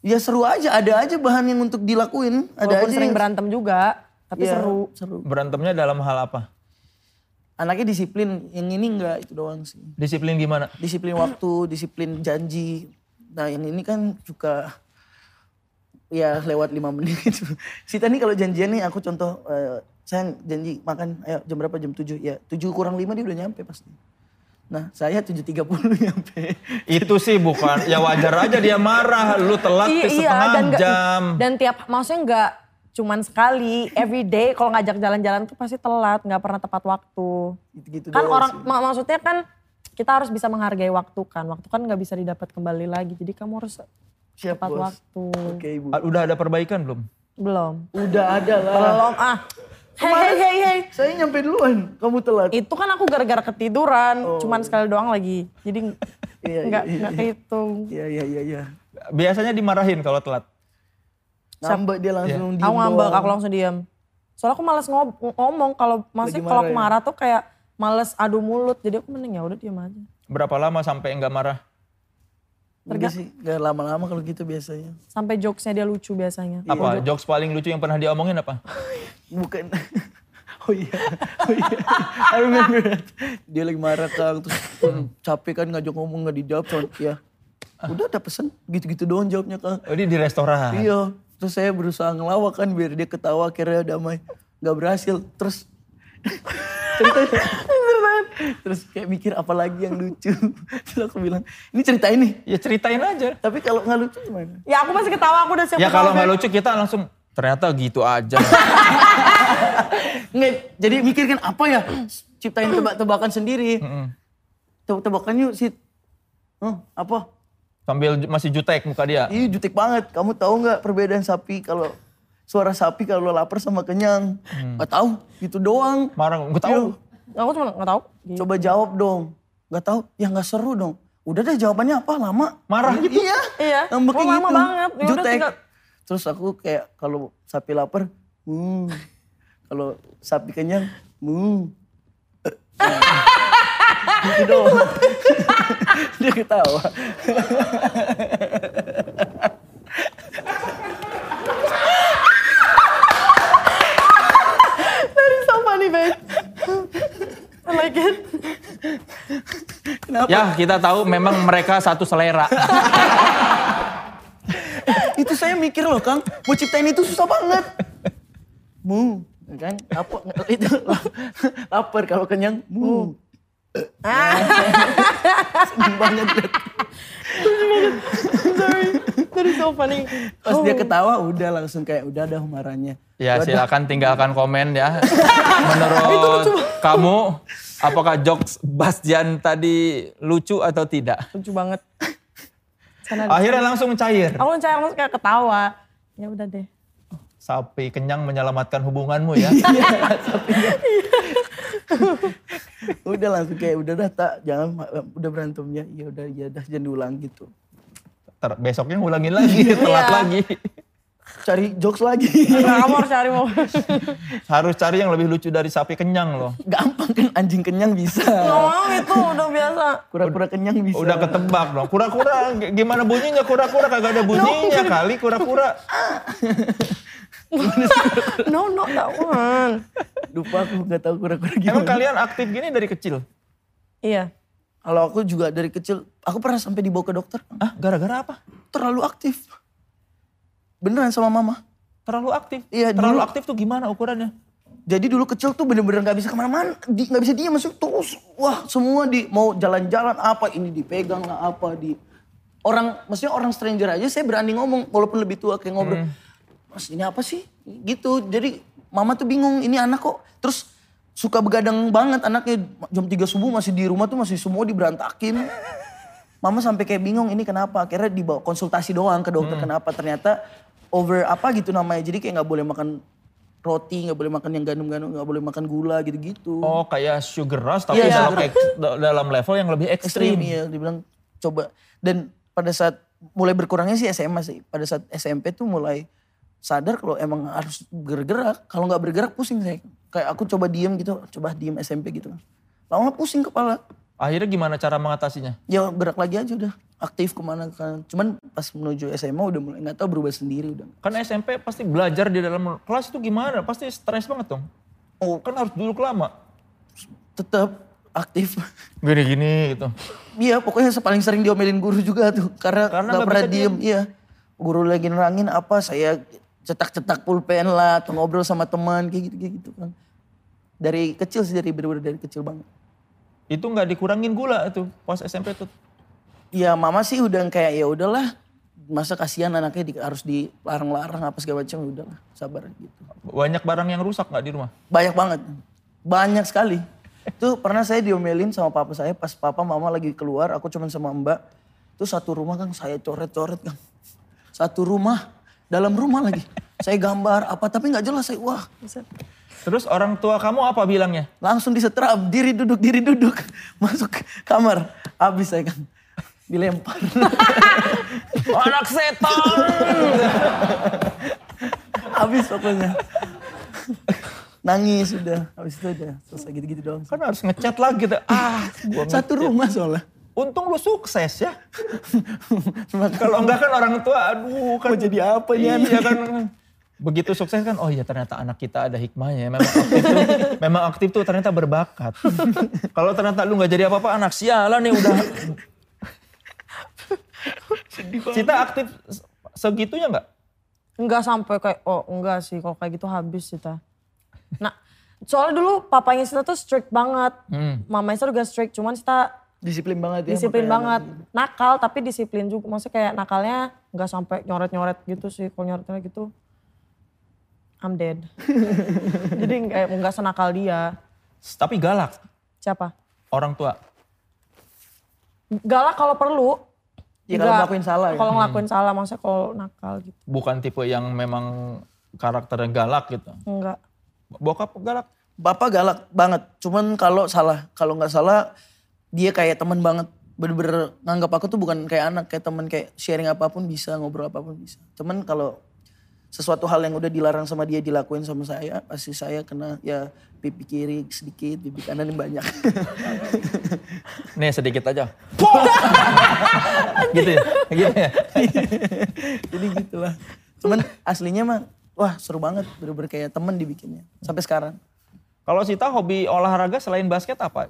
ya seru aja ada aja bahan yang untuk dilakuin ada Walaupun aja sering yang- berantem juga, tapi Iya, seru. seru Berantemnya dalam hal apa? anaknya disiplin yang ini enggak itu doang sih Disiplin gimana? disiplin waktu disiplin janji nah yang ini kan suka ya lewat lima menit gitu. Sita nih kalau janjian nih aku contoh eh, saya janji makan ayo jam berapa jam 7 ya 7 kurang 5 dia udah nyampe pasti Nah saya 7.30 nyampe. Itu sih bukan, ya wajar aja dia marah. Lu telat Iya, ke setengah dan nggak- jam. Dan tiap maksudnya nggak cuman sekali, every day kalau ngajak jalan-jalan tuh pasti telat, nggak pernah tepat waktu. Gitu-gitu Kan doang orang sih. mak- maksudnya kan kita harus bisa menghargai waktu kan. Waktu kan nggak bisa didapat kembali lagi. Jadi kamu harus Siap tepat bos. waktu. Oke ibu. Ah, Udah ada perbaikan belum? Belum. Udah ada lah. Belum ah. Hei hei hei hei. Saya nyampe duluan, kamu telat. Itu kan aku gara-gara ketiduran, cuman sekali doang lagi. Jadi Oh. Iya, nggak iya, nggak iya. kehitung. Iya iya iya iya. Biasanya dimarahin kalau telat. Ngambek dia langsung diem Aku ngambek, aku langsung diam. Soalnya aku males ngob- ngomong kalau masih kalau aku marah ya? marah tuh kayak males adu mulut. Jadi aku mending ya udah diam aja. Berapa lama sampai enggak marah? Enggak sih, gak lama-lama kalau gitu biasanya. Sampai jokesnya dia lucu biasanya. Apa jokes paling lucu yang pernah diomongin apa? Bukan. Oh iya, oh iya. I remember that. Dia lagi marah kang, terus "Hmm, capek kan ngajak ngomong gak dijawab. Cuman, ya udah ada pesen, gitu-gitu doang jawabnya kang. Oh, ini di restoran. Iya, terus saya berusaha ngelawak kan biar dia ketawa akhirnya damai. Gak berhasil, terus ceritanya. terus kayak mikir apa lagi yang lucu. Terus aku bilang, ini cerita ini. Ya ceritain aja. Tapi kalau nggak lucu gimana? Ya aku masih ketawa, aku udah siap Ya kalau nggak lucu kita langsung ternyata gitu aja. Nggak, jadi mikir kan apa ya? Ciptain tebak-tebakan sendiri. Tebak-tebakan yuk sih. Oh, apa? Sambil masih jutek muka dia. Ih jutek banget. Kamu tahu nggak perbedaan sapi kalau suara sapi kalau lapar sama kenyang? Nggak tahu. Gitu doang. Marah, gue tahu. Aku cuma nggak tahu. Gitu. Coba jawab dong. Nggak tahu. Ya nggak seru dong. Udah deh jawabannya apa? Lama. Marah gitu. Iya. Iya. Ngambeknya Oh, lama gitu. banget. Ya udah Jutek. tinggal- Terus aku kayak kalau sapi lapar, hmm. Kalau sapi kenyang, hmm. gitu doang. Dia ketawa. so funny, babe. I like it. Kenapa? Ya kita tahu memang mereka satu selera. Itu saya mikir loh Kang, mau ciptain itu susah banget. Mu, kan? Apa itu lapar kalau kenyang, mu. Sedih banget. liat. Sorry. That is so funny. Pas dia ketawa udah langsung kayak udah dah marahnya. Ya silakan tinggalkan komen ya. Menurut kamu apakah jokes Bastian tadi lucu atau tidak? Lucu banget. Sana Akhirnya langsung cair. Aku mencari langsung kayak ketawa. Ya udah deh. Sapi kenyang menyelamatkan hubunganmu ya. Udah langsung kayak udah dah tak jangan udah berantemnya. Ya udah ya dah jangan diulang gitu. Ter- besoknya ngulangin lagi, telat Iya. lagi. Cari jokes lagi. Nah, kamu harus cari mau. Harus cari yang lebih lucu dari sapi kenyang loh. Gampang kan anjing kenyang bisa. Gak mau itu udah biasa. Kura-kura kenyang bisa. Udah ketebak dong. Kura-kura gimana bunyinya? Kura-kura kagak ada bunyinya kali kura-kura. No, not that one. Lupa aku nggak tahu kura-kura gimana. Emang kalian aktif gini dari kecil? Iya. Kalau aku juga dari kecil, aku pernah sampai dibawa ke dokter. Ah, gara-gara apa? Terlalu aktif. Beneran sama mama. Terlalu aktif. Iya, Terlalu dulu- aktif tuh gimana ukurannya? Jadi dulu kecil tuh bener-bener gak bisa ke mana-mana. Di- Gak bisa diam masuk terus. Wah semua di mau jalan-jalan apa ini dipegang lah apa di. Orang, maksudnya orang stranger aja saya berani ngomong. Walaupun lebih tua kayak ngobrol. Mas ini apa sih? Gitu. Jadi mama tuh bingung ini anak kok. Terus suka begadang banget anaknya. Jam 3 subuh masih di rumah tuh masih semua diberantakin. Mama sampai kayak bingung ini kenapa. Akhirnya dibawa konsultasi doang ke dokter kenapa. Ternyata over apa gitu namanya. Jadi kayak gak boleh makan roti, nggak boleh makan yang gandum-gandum, nggak boleh makan gula gitu-gitu. Oh kayak sugar rush tapi Iya, dalam, ek- da- dalam level yang lebih ekstrim ekstrim. ya, dibilang coba. Dan pada saat mulai berkurangnya sih SMA sih. Pada saat SMP tuh mulai sadar kalau emang harus bergerak. Kalau nggak bergerak pusing saya. Kayak aku coba diem gitu, coba diem SMP gitu. Lama pusing kepala. Akhirnya gimana cara mengatasinya? Ya gerak lagi aja udah. Aktif ke mana kan. Cuman pas menuju SMA udah mulai nggak tahu berubah sendiri udah. Kan SMP pasti belajar di dalam kelas itu gimana? Pasti stres banget dong. Oh Kan harus duduk lama. tetap aktif. Gini-gini gitu. Iya pokoknya paling sering diomelin guru juga tuh. Karena, Karena nggak nggak pernah diem. Iya. Guru lagi nerangin apa saya cetak-cetak pulpen lah atau ngobrol sama teman kayak gitu-gitu kan. Dari kecil sih dari bener-bener dari kecil banget. Itu nggak dikurangin gula itu pas SMP tuh. Ya mama sih udah kayak ya udahlah masa kasihan anaknya di- harus dilarang-larang apa segala macam ya udahlah sabar gitu. Banyak barang yang rusak nggak di rumah? Banyak banget. Banyak sekali. Itu pernah saya diomelin sama papa saya pas papa mama lagi keluar, aku cuman sama mbak. Itu satu rumah kan saya coret-coret kan. Satu rumah, dalam rumah lagi. Saya gambar apa tapi nggak jelas saya wah Terus orang tua kamu apa bilangnya? langsung disetrap diri duduk diri duduk. Masuk kamar. Habis saya kan? Dilempar. Anak setan! habis pokoknya. Nangis udah. Habis itu udah selesai gitu-gitu doang kan harus ngechat lagi tuh. Ah, gua satu rumah soalnya. Untung lu sukses ya. Kalau enggak kan orang tua, aduh kan Mau jadi apa nih iya kan. Begitu sukses kan, oh iya ternyata anak kita ada hikmahnya. Memang aktif tuh, memang aktif tuh ternyata berbakat. Kalau ternyata lu nggak jadi apa-apa, anak sialan nih udah. Cita aktif segitunya nggak? Enggak sampai kayak, oh enggak sih kalau kayak gitu habis Sita. Nah, soalnya dulu papanya Sita tuh strict banget. Hmm. Mamanya Sita juga strict, cuman Sita disiplin banget ya disiplin makanya. banget. Nakal tapi disiplin juga. Maksudnya kayak nakalnya enggak sampai nyoret-nyoret gitu sih. Kalau nyoret-nyoret gitu, I'm dead. Jadi kayak enggak senakal dia. Tapi galak Siapa? orang tua. Galak kalau perlu. Ya, kalau ngelakuin salah ya. Kalau ngelakuin salah, maksudnya kalau nakal gitu. Bukan tipe yang memang karakternya galak gitu. Enggak. Bokap galak. bapak galak banget cuman kalau salah kalau nggak salah dia kayak teman banget bener-bener nganggap aku tuh bukan kayak anak kayak teman kayak sharing apa pun bisa ngobrol apa pun bisa cuman kalau sesuatu hal yang udah dilarang sama dia dilakuin sama saya pasti saya kena ya pipi kiri sedikit pipi kanan yang banyak Nih sedikit aja. gitu ya? Gitu ya? jadi gitulah cuman aslinya mah wah seru banget bener-bener kayak temen dibikinnya sampai sekarang Kalau Sita hobi olahraga selain basket apa?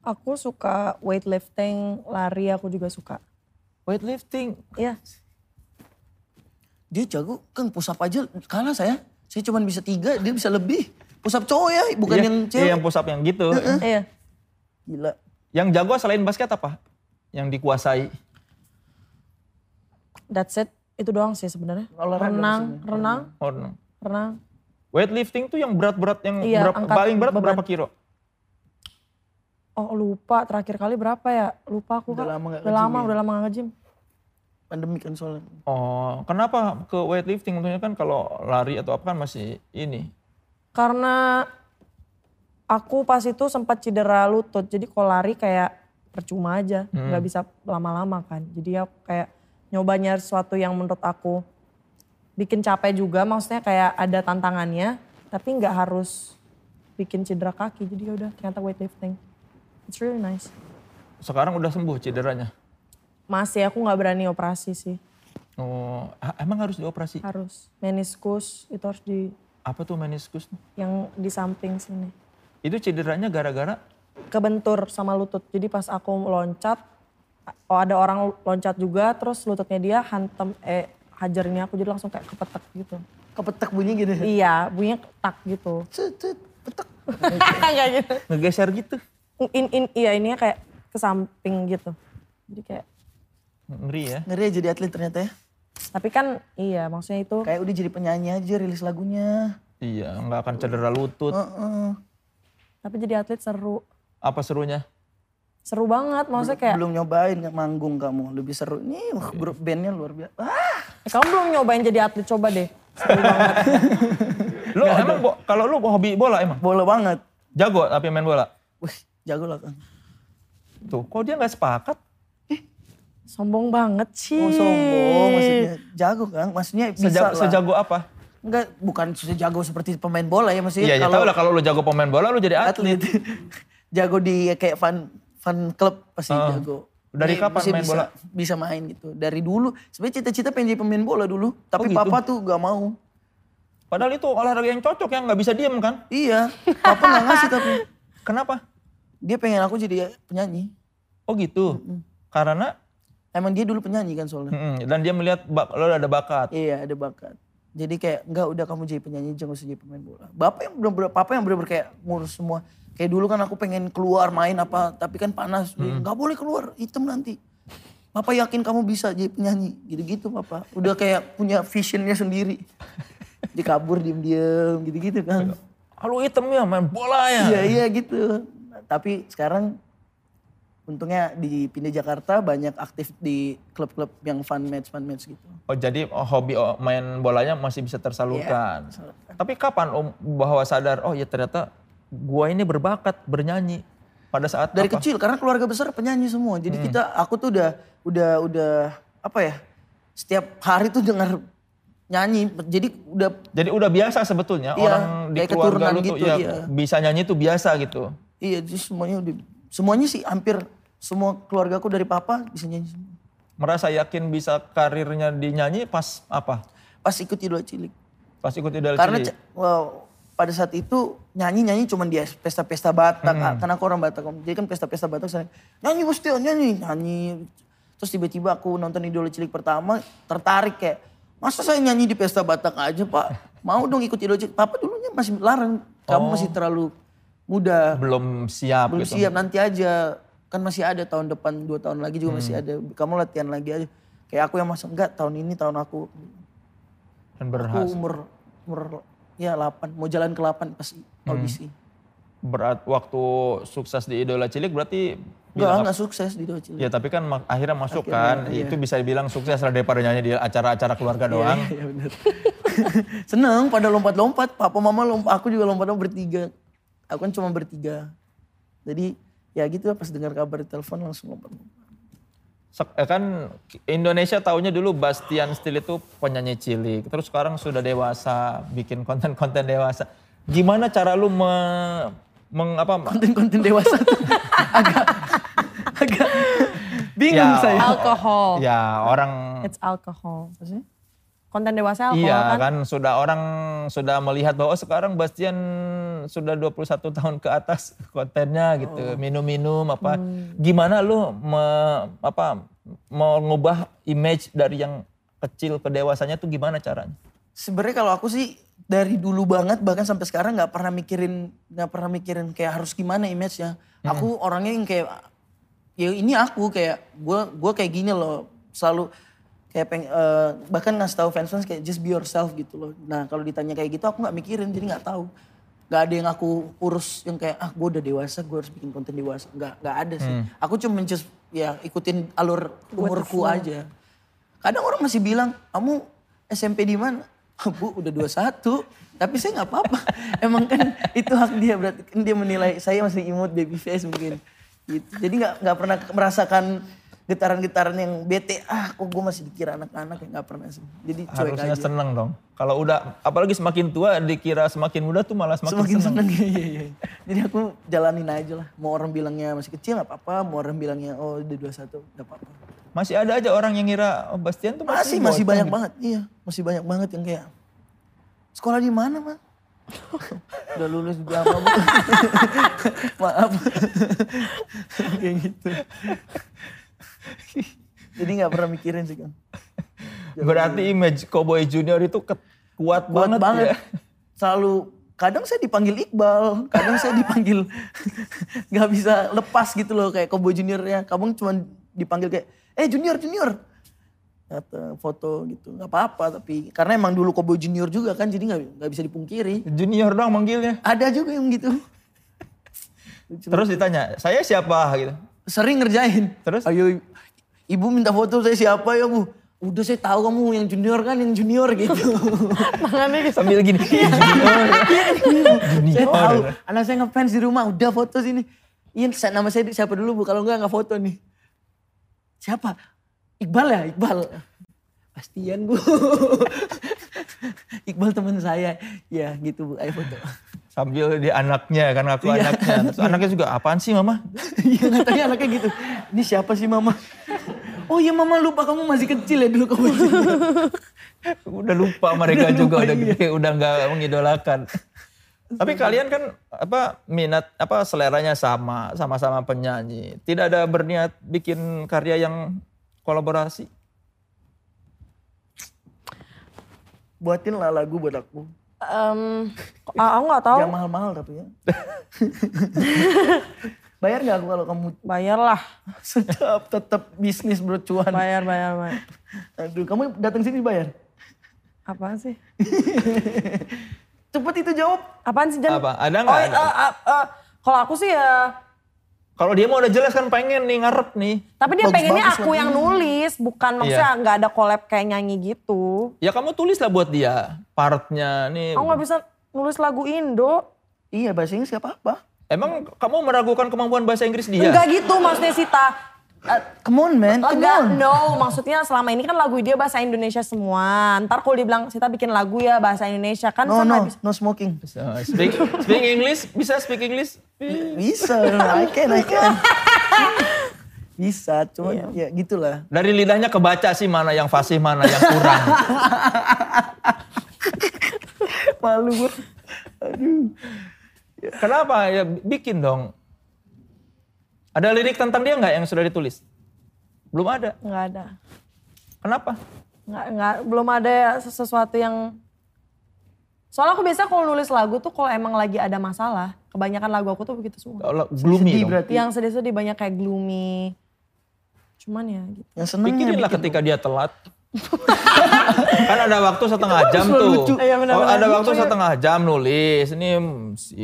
Aku suka weightlifting, lari aku juga suka. Weightlifting. Iya. Dia jago kan pusap aja kalah saya saya cuma bisa tiga dia bisa lebih pusap cowok ya bukan Iya, yang iya, cewek yang push up yang gitu. Iya. gila Yang jago selain basket apa? Yang dikuasai. That's it. Itu doang sih sebenarnya. Olahraga Renang, renang, Oh, no. renang. Weightlifting tuh yang berat-berat yang Iya, berapa, angkat paling berat beban. berapa kilo? Oh lupa terakhir kali berapa ya? Lupa aku Udah Kak. lama nggak Udah lama, ya? udah lama nggak nge-gym. Pandemi kan soalnya Oh, kenapa ke weightlifting? Tentunya kan kalau lari atau apa kan masih ini. Karena aku pas itu sempat cedera lutut. Jadi kalau lari kayak percuma aja. Hmm. nggak bisa lama-lama kan. Jadi ya kayak nyoba nyari sesuatu yang menurut aku bikin capek juga. Maksudnya kayak ada tantangannya. Tapi nggak harus bikin cedera kaki. Jadi ya udah ternyata weightlifting. It's really nice. Sekarang udah sembuh cederanya. Masih aku nggak berani operasi sih. Oh, emang harus dioperasi? Harus meniskus itu harus di Apa tuh meniskus? yang di samping sini. Itu cederanya gara-gara Kebentur sama lutut. Jadi pas aku loncat, oh ada orang loncat juga terus lututnya dia hantem eh hajarnya aku jadi langsung kayak kepetek gitu. kepetek bunyi gitu iya, bunyinya tak gitu. Cet, cet, petek Kayak gitu. ngegeser gitu. In, in, iya ininya kayak ke samping gitu. Jadi kayak Ngeri ya. ngeri ya jadi atlet ternyata ya tapi kan iya maksudnya itu kayak udah jadi penyanyi aja rilis lagunya Iya, nggak akan cedera lutut. Heeh. tapi jadi atlet seru. Apa serunya? Seru banget maksudnya kayak belum nyobain manggung kamu lebih seru nih wah, grup bandnya luar biasa ah, eh, kamu belum nyobain jadi atlet coba deh. Seru banget. Lu emang bo- kalau lu hobi bola emang? bola banget Jago tapi main bola. wih jago lah kan Tuh, kok dia nggak sepakat? Sombong banget sih. oh sombong maksudnya jago kan maksudnya bisa Sejago, lah sejago apa? Enggak, bukan sejago seperti pemain bola ya maksudnya Iya, ya tahu lah kalau lu jago pemain bola lu jadi atlet. atlet jago di kayak fan fan club pasti Oh. jago. Dari kapan main bisa, bola? Bisa main gitu. Dari dulu. Sebenarnya cita-cita pengen jadi pemain bola dulu. Tapi gitu? papa tuh gak mau. Padahal itu olahraga yang cocok yang nggak bisa diem kan? Iya. Papa gak ngasih tapi. Kenapa? Dia pengen aku jadi penyanyi. Oh gitu. Karena Emang dia dulu penyanyi kan soalnya. mm, dan dia melihat bak, lo ada bakat. Iya ada bakat. Jadi kayak enggak udah kamu jadi penyanyi jangan usah jadi pemain bola. Bapak yang bener-bener papa yang bener-bener kayak ngurus semua. Kayak dulu kan aku pengen keluar main apa tapi kan panas. Enggak boleh keluar, hitam nanti. Papa yakin kamu bisa jadi penyanyi. Gitu-gitu papa. Udah kayak punya visionnya sendiri. Dikabur diem-diem gitu-gitu kan. Halo hitam ya main bola ya. Iya iya gitu. Tapi sekarang untungnya di pindah Jakarta banyak aktif di klub-klub yang fun match fun match gitu. Oh jadi oh, hobi oh, main bolanya masih bisa tersalurkan. Tapi kapan Om bahwa sadar oh ya ternyata gua ini berbakat bernyanyi pada saat Dari apa? kecil karena keluarga besar penyanyi semua. Jadi kita aku tuh udah udah udah apa ya? Setiap hari tuh dengar nyanyi. Jadi udah Jadi udah biasa sebetulnya Iya, orang di keluarga lu tuh gitu, ya iya. bisa nyanyi tuh biasa gitu. iya jadi semuanya udah semuanya sih hampir semua keluarga aku dari papa bisa nyanyi semua. Merasa yakin bisa karirnya di nyanyi pas apa? Pas ikut idola cilik. Pas ikut Idol Karena Cilik. ca- wow, pada saat itu nyanyi-nyanyi cuman di pesta-pesta Batak. Karena aku orang Batak. Jadi kan pesta-pesta Batak saya nyanyi Gusti, nyanyi, nyanyi. Terus tiba-tiba aku nonton Idola Cilik pertama tertarik kayak masa saya nyanyi di pesta Batak aja pak? Mau dong ikut Idola Cilik. Papa dulunya masih larang. Kamu masih terlalu muda. belum siap Belum gitu. siap nanti aja. Kan masih ada tahun depan, dua tahun lagi juga masih ada. Kamu latihan lagi aja. Kayak aku yang masuk enggak tahun ini tahun aku. Dan Aku berhasil. umur umur ya 8, mau jalan ke 8 pas audisi. Berat waktu sukses di Idola Cilik berarti Enggak, enggak sukses di Idola Cilik. Ya tapi kan mak- akhirnya masuk Akhirnya, kan, iya. itu bisa dibilang sukses lah daripada nyanyi di acara-acara keluarga doang. Iya benar. Seneng pada lompat-lompat, papa mama lompat, aku juga lompat-lompat bertiga. Aku kan cuma bertiga. Jadi ya gitu pas dengar kabar di telepon langsung lompat. Sek- eh, kan Indonesia taunya dulu Bastian Steel itu penyanyi cilik, terus sekarang sudah dewasa, bikin konten-konten dewasa. Gimana cara lu me, meng, apa, Konten-konten dewasa tuh agak agak bingung Ya, saya. Alkohol. ya orang It's alcohol. Konten dewasa alkohol Iya kan? kan sudah orang sudah melihat bahwa oh, sekarang Bastian sudah 21 tahun ke atas kontennya gitu, minum-minum apa. Gimana lu me- apa mengubah image dari yang kecil ke dewasanya tuh gimana caranya? Sebenarnya kalau aku sih dari dulu banget bahkan sampai sekarang nggak pernah mikirin nggak pernah mikirin kayak harus gimana image-nya. Aku orangnya yang kayak ya ini aku kayak gue gue kayak gini loh selalu kayak peng, eh, bahkan ngasih tahu fans fans kayak just be yourself gitu loh. Nah kalau ditanya kayak gitu aku nggak mikirin jadi nggak tahu. Gak ada yang aku urus yang kayak ah gue udah dewasa gue harus bikin konten dewasa. Nggak nggak ada sih. Aku cuma just ya ikutin alur umurku aja. Kadang orang masih bilang, kamu SMP di mana? Bu udah 21, tapi saya nggak apa-apa. Emang kan itu hak dia, berarti kan dia menilai saya masih imut baby face mungkin. Gitu. Jadi nggak nggak pernah merasakan getaran-getaran yang bete, ah kok gue masih dikira anak-anak ya nggak pernah sih. Jadi cuek Harusnya aja. seneng dong. Kalau udah apalagi semakin tua dikira semakin muda tuh malah semakin, Semakin seneng. seneng, iya, iya. Jadi aku jalanin aja lah. Mau orang bilangnya masih kecil nggak apa-apa, mau orang bilangnya oh udah 21 nggak apa-apa. Masih ada aja orang yang ngira oh, Bastian tuh Masih, masih masih banyak gitu. banget. Iya, masih banyak banget yang kayak sekolah di mana, Mas? Udah lulus di apa? Maaf. kayak gitu. Jadi nggak pernah mikirin sih, Kang. Berarti image Cowboy Junior itu ke- kuat, Kuat banget, banget. ya. Selalu kadang saya dipanggil Iqbal, kadang saya dipanggil nggak bisa lepas gitu loh kayak Kobo Juniornya. Kamu cuma dipanggil kayak, eh Junior, Junior. Kata foto gitu, nggak apa-apa tapi karena emang dulu Kobo Junior juga kan jadi nggak nggak bisa dipungkiri. Junior dong manggilnya. Ada juga yang gitu. Terus ditanya, saya siapa gitu. Sering ngerjain. Terus? Ayo ibu minta foto saya siapa ya bu? Udah saya tahu kamu yang junior kan yang junior gitu. Tangannya gitu. Sambil gini, "Ih, junior. saya tahu. Anak saya ngefans di rumah udah foto sini. Iya nama saya siapa dulu bu? Kalau enggak nggak foto nih. Siapa? Iqbal ya Iqbal. Pastian bu. Iqbal teman saya. Ya gitu bu ayo foto. Sambil di anaknya kan aku Iya. anaknya. Terus anaknya juga apaan sih mama? Iya katanya anaknya gitu. Ini siapa sih mama? Oh iya mama lupa kamu masih kecil ya dulu kamu. Udah lupa mereka Udah juga lupa, udah iya. gede, udah nggak mengidolakan. Tapi kalian kan apa minat apa seleranya sama, sama-sama penyanyi. Tidak ada berniat bikin karya yang kolaborasi. Buatin lah lagu buat aku. Ah, aku nggak tahu. Yang mahal-mahal tapi ya. Bayar nggak aku kalau kamu Bayarlah, sedap tetap bisnis bro cuan. bayar, bayar, bayar. Aduh, kamu datang sini bayar. Apaan sih? Cepet itu jawab. Apaan sih Jan? Apa? Ada Oh, nggak? eh, Ada. eh, eh, kalau aku sih ya, Kalau dia mau udah jelas kan pengen nih ngarep nih. tapi dia Bagus-bagus pengennya aku lagunya. yang nulis, bukan maksudnya nggak ada collab kayak nyanyi gitu. Ya kamu tulis lah buat dia partnya nih. Aku nggak bisa nulis lagu Indo. Iya bahasa Inggris siapa apa? Emang kamu meragukan kemampuan bahasa Inggris dia? Enggak gitu maksudnya Sita. Come on man, come Enggak, on. no. Maksudnya selama ini kan lagu dia bahasa Indonesia semua. Ntar kalau dia bilang Sita bikin lagu ya bahasa Indonesia kan No sama no, bisa. no smoking. So, speak, speak English? Bisa speak English? Bisa, I can, I can. Bisa, cuman ya gitulah. Dari lidahnya kebaca sih mana yang fasih, mana yang kurang. Malu gue. Aduh. Kenapa? Ya bikin dong. Ada lirik tentang dia nggak yang sudah ditulis? Belum ada. Enggak ada. Kenapa? Enggak, enggak, belum ada ses- sesuatu yang... Soalnya aku biasa kalau nulis lagu tuh kalau emang lagi ada masalah. Kebanyakan lagu aku tuh begitu semua. Kalau gloomy Sedih dong. berarti. Yang sedih-sedih banyak kayak gloomy. Cuman ya gitu. Yang senengnya Pikirinlah bikin ketika dia telat. kan ada waktu setengah jam selalu tuh. lucu. Iya, benar, Oh, benar. ada waktu ya. setengah jam nulis. Ini hmm, si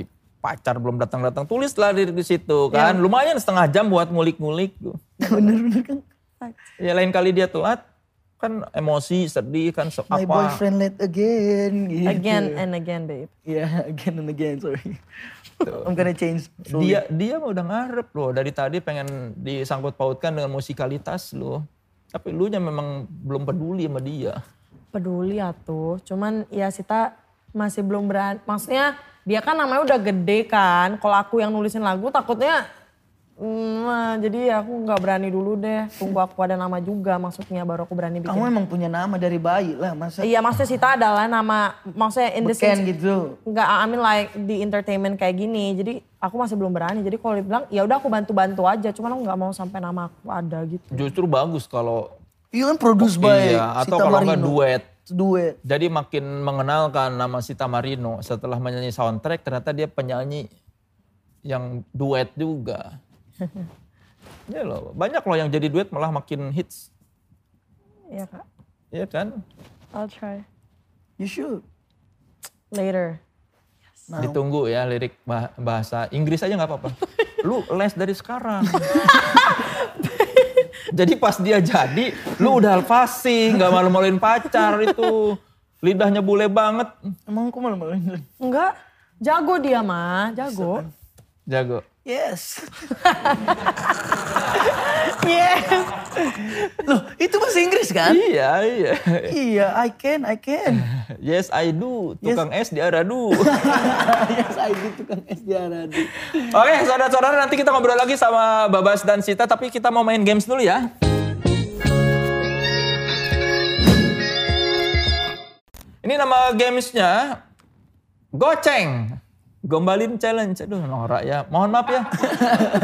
pacar belum datang-datang. Tulislah di, di situ kan. Iya. Lumayan setengah jam buat ngulik-ngulik tuh. Bener-bener kan. Ya lain kali dia telat kan emosi, sedih kan so, My apa. boyfriend late again. Gitu. Again and again babe. Iya, again and again, sorry. I'm gonna change. slowly. Dia dia udah ngarep loh dari tadi pengen disangkut pautkan dengan musikalitas loh. Tapi lu nya memang belum peduli sama dia. peduli ya tuh. Cuman ya Sita masih belum berani. Maksudnya dia kan namanya udah gede kan. Kalau aku yang nulisin lagu takutnya hmm, jadi aku nggak berani dulu deh. Tunggu aku ada nama juga maksudnya baru aku berani bikin. Kamu emang punya nama dari bayi lah, masa Iya maksudnya Sita adalah nama maksudnya in the sense gitu. Enggak, I mean like di entertainment kayak gini. Jadi aku masih belum berani. Jadi kalau dibilang ya udah aku bantu-bantu aja. Cuman aku nggak mau sampai nama aku ada gitu. Justru bagus kalau Iya kan produce by iya atau Sita kalau nggak duet. Duet. Jadi makin mengenalkan nama Sita Marino setelah menyanyi soundtrack ternyata dia penyanyi yang duet juga. ya loh, banyak loh yang jadi duet malah makin hits. Iya kak. Iya kan? I'll try. You should. Later. Nah. Ditunggu ya lirik bah- bahasa Inggris aja nggak apa-apa. Lu les dari sekarang. jadi pas dia jadi, lu udah alfasi, nggak malu-maluin pacar itu. Lidahnya bule banget. Emang aku malu maluin. Enggak, jago dia mah, jago. Jago. Yes. Yes. Loh, itu bahasa Inggris kan? Iya, iya. iya, I can, I can. Yes, I do. Tukang es di Aradu. yes, I do tukang es di Aradi. Oke, saudara-saudara nanti kita ngobrol lagi sama Babas dan Sita. Tapi kita mau main games dulu ya. Ini nama gamesnya Goceng. Gombalin challenge. Aduh, norak ya. Mohon maaf ya.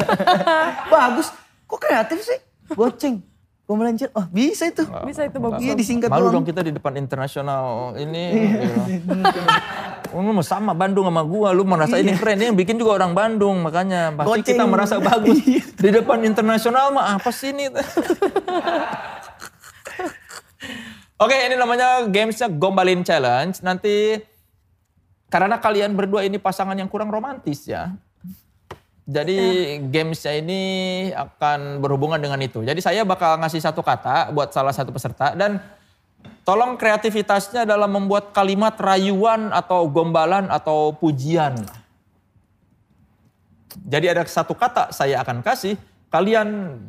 Bagus. Kok kreatif sih? Goceng. Gombalan chat. Oh, bisa itu. Bisa itu bagus. Iya, disingkat Malu doang. dong kita di depan internasional ini. gitu. Lu mau sama Bandung sama gua, lu merasa ini keren. Ini yang bikin juga orang Bandung, makanya pasti Goceng. kita merasa bagus. Di depan internasional mah apa sih ini? Oke, ini namanya gamesnya Gombalin Challenge. Nanti karena kalian berdua ini pasangan yang kurang romantis ya. Jadi gamesnya ini akan berhubungan dengan itu. Jadi saya bakal ngasih satu kata buat salah satu peserta dan tolong kreativitasnya dalam membuat kalimat rayuan atau gombalan atau pujian. Jadi ada satu kata saya akan kasih, kalian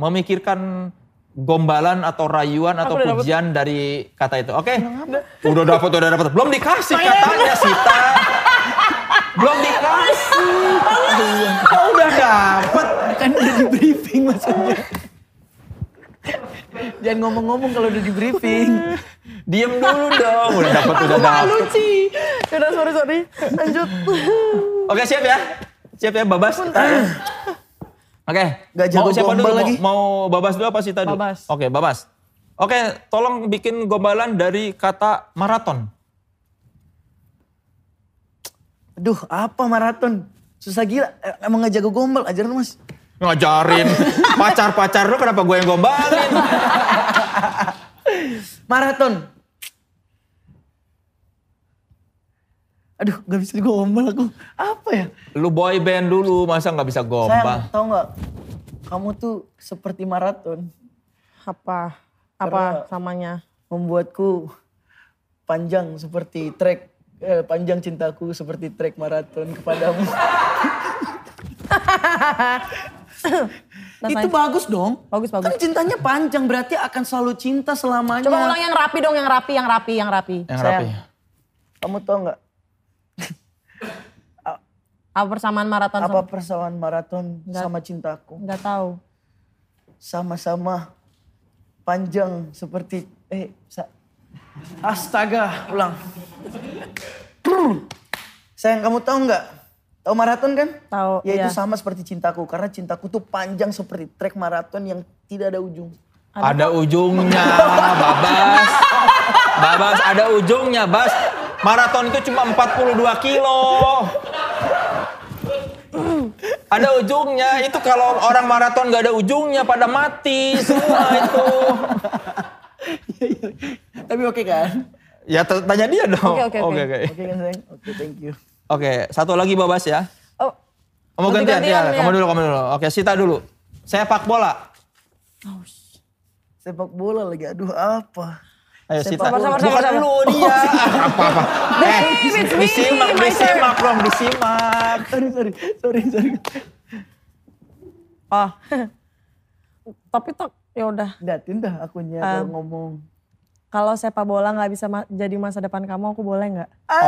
memikirkan gombalan atau rayuan atau udah dapet. pujian dari kata itu. Oke? Udah dapat, udah dapat. Belum dikasih katanya Sita. Belum dikasih. Kok udah dapat? Kan udah di briefing maksudnya. Jangan ngomong-ngomong kalau udah di briefing. Diem dulu dong. Udah dapat, udah dapat. Malu Ci. Udah sorry sorry. Lanjut. Oke siap ya? Siap ya Babas? Oke. Gak jago mau siapa dulu? Mau- lagi. Mau, Babas dulu apa Sita dulu? Babas. Oke Babas. Oke, tolong bikin gombalan dari kata maraton. Aduh, apa maraton? Susah gila. Eh, Emang gak jago gombal, ajaran mas. Ngajarin pacar-pacar lu kenapa gue yang gombalin? Maraton. Aduh, gak bisa gombal aku. Apa ya? Lu boy band dulu, masa nggak bisa Sayang, gombal? tau gak? Kamu tuh seperti maraton. Apa? Karena- Apa samanya? Membuatku panjang seperti trek. Eh, panjang cintaku seperti trek maraton kepadamu. Itu bagus dong. Bagus, bagus. Kan cintanya panjang, berarti akan selalu cinta selamanya. Coba ulang yang rapi dong, yang rapi, yang rapi, yang rapi. Yang Sayang, rapi. Kamu tau gak Apa persamaan maraton apa sama? persamaan maraton sama cintaku? Enggak tahu. Sama-sama panjang seperti eh sa- astaga ulang. Sayang kamu tahu nggak? Tahu maraton kan? Tahu, Ya itu iya. sama seperti cintaku karena cintaku tuh panjang seperti trek maraton yang tidak ada ujung. Ada ujungnya, Babas. Babas, ada ujungnya, Bas. Maraton itu cuma 42 kilo. Ada ujungnya, itu kalau orang maraton gak ada ujungnya pada mati semua itu. Tapi oke kan? Ya tanya dia dong. Oke, oke, oke. oke. Oke kan sayang? Oke thank you. Oke, satu lagi Babas ya. Oh, Kamu gantian, Ganti-gantian, ya. ya. Kamu dulu, kamu dulu. Oke, Sita dulu. Sepak bola. Sepak bola lagi, aduh apa? Ayo Sepak Sita. bola. Sabar, sabar, Bukan sabar. lu dia. Eh, Babe, it's me, disimak, disimak dong, disimak. Sorry sorry sorry sorry. oh. Tapi tuh ya udah. Datin dah akunya kalau ngomong. Kalau sepak bola nggak bisa ma- jadi masa depan kamu, aku boleh nggak? Oh.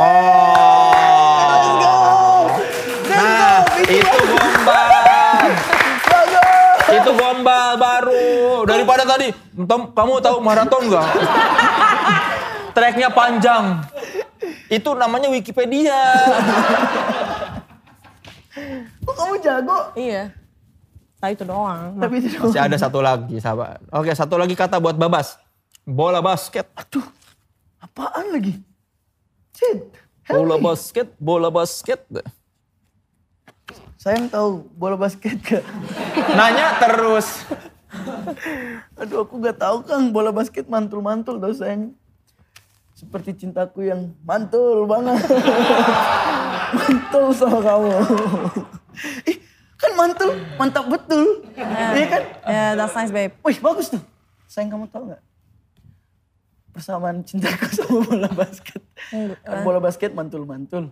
Nah, itu gombal. itu gombal baru. Daripada tadi, Tom, kamu tahu maraton nggak? Treknya panjang. Itu namanya Wikipedia. Kok kamu jago? Iya. Nah itu doang. Tapi itu Masih ada satu lagi, sahabat. Oke, satu lagi kata buat Babas. Bola basket. Aduh, apaan lagi? Shit. Bola basket, bola basket. Sayang tahu bola basket gak? Nanya terus. Aduh aku gak tahu Kang bola basket mantul-mantul tau sayang. Seperti cintaku yang mantul banget. mantul sama kamu. Ih, kan mantul, mantap betul. Iya kan? Yeah, that's nice babe. Wih bagus tuh. Sayang kamu tahu nggak? Persamaan cintaku sama bola basket. Kan bola basket mantul-mantul.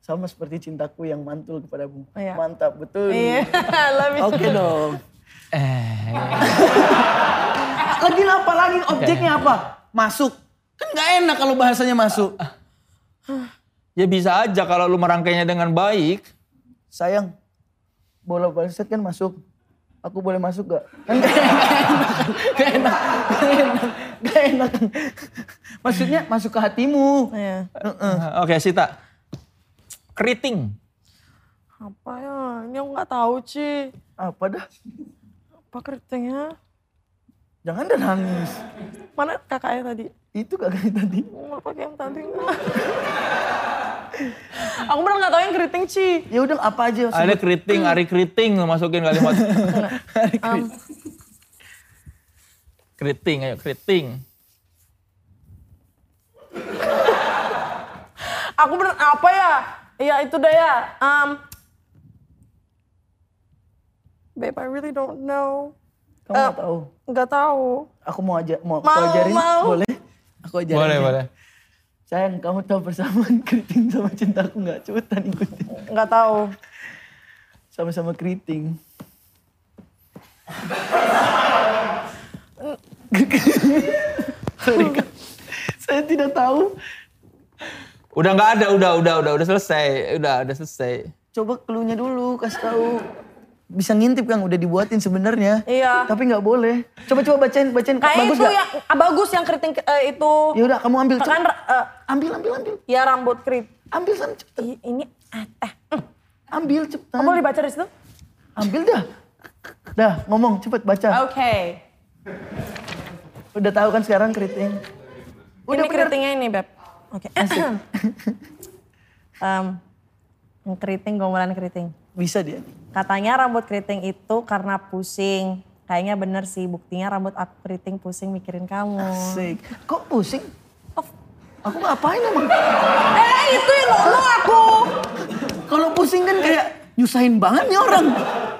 Sama seperti cintaku yang mantul kepadamu. Iya. Mantap betul. Iya, I love you. Oke dong. Eh, Lagi apa lagi? Objeknya apa? Masuk. Nggak enak kalau bahasanya masuk. ya bisa aja kalau lu merangkainya dengan baik. Sayang, bola basket kan masuk. Aku boleh masuk gak? Kan gak enak. Gak enak. Gak enak. Gak enak. Maksudnya masuk ke hatimu. Iya. Oke, Sita. Keriting. Apa ya? Ini aku nggak tahu Ci. Apa dah? Apa keritingnya? Jangan dah nangis. Mana kakaknya tadi? Itu kakak tadi. Mau pakai yang tadi Aku bener nggak tahu yang keriting Ci. Ya udah apa aja. Ada keriting, Ari keriting lu masukin kalimat. keriting, ayo keriting. Aku bener apa ya? Iya itu deh ya. Um, babe, I really don't know. Kamu nggak tahu. Nggak tahu. Aku mau aja mau, Mau, ajarin. mau. Boleh? Aku ajarin. Boleh, ya. boleh. Sayang, kamu tahu persamaan keriting sama cintaku nggak? Cepetan ikutin. Nggak tahu. Sama-sama keriting. Saya tidak tahu. Udah nggak ada, udah, udah, udah, udah selesai, udah, udah selesai. Coba clue-nya dulu, kasih tahu. Bisa ngintip Kang, udah dibuatin sebenarnya. Iya. Tapi nggak boleh. Coba-coba bacain, bacain. Kayak bagus itu nggak? yang ah, bagus yang keriting eh, itu. Ya udah, kamu ambil. Kan eh, Ambil, ambil, ambil. ya rambut kerip. Ambil sana cepetan. Ini eh, eh, mm. Ambil cepetan. Kamu boleh baca di situ? Ambil dah. Dah, ngomong cepet baca. Oke. Udah tahu kan sekarang keriting. ini keritingnya ini, Beb. Oke. Em, yang keriting, gombalan keriting. Bisa dia. Katanya rambut keriting itu karena pusing. Kayaknya bener sih, buktinya rambut aku keriting pusing mikirin kamu. Asik. Kok pusing? Oh, Aku ngapain emang? eh itu yang ngomong aku. Kalau pusing kan kayak nyusahin banget nih orang.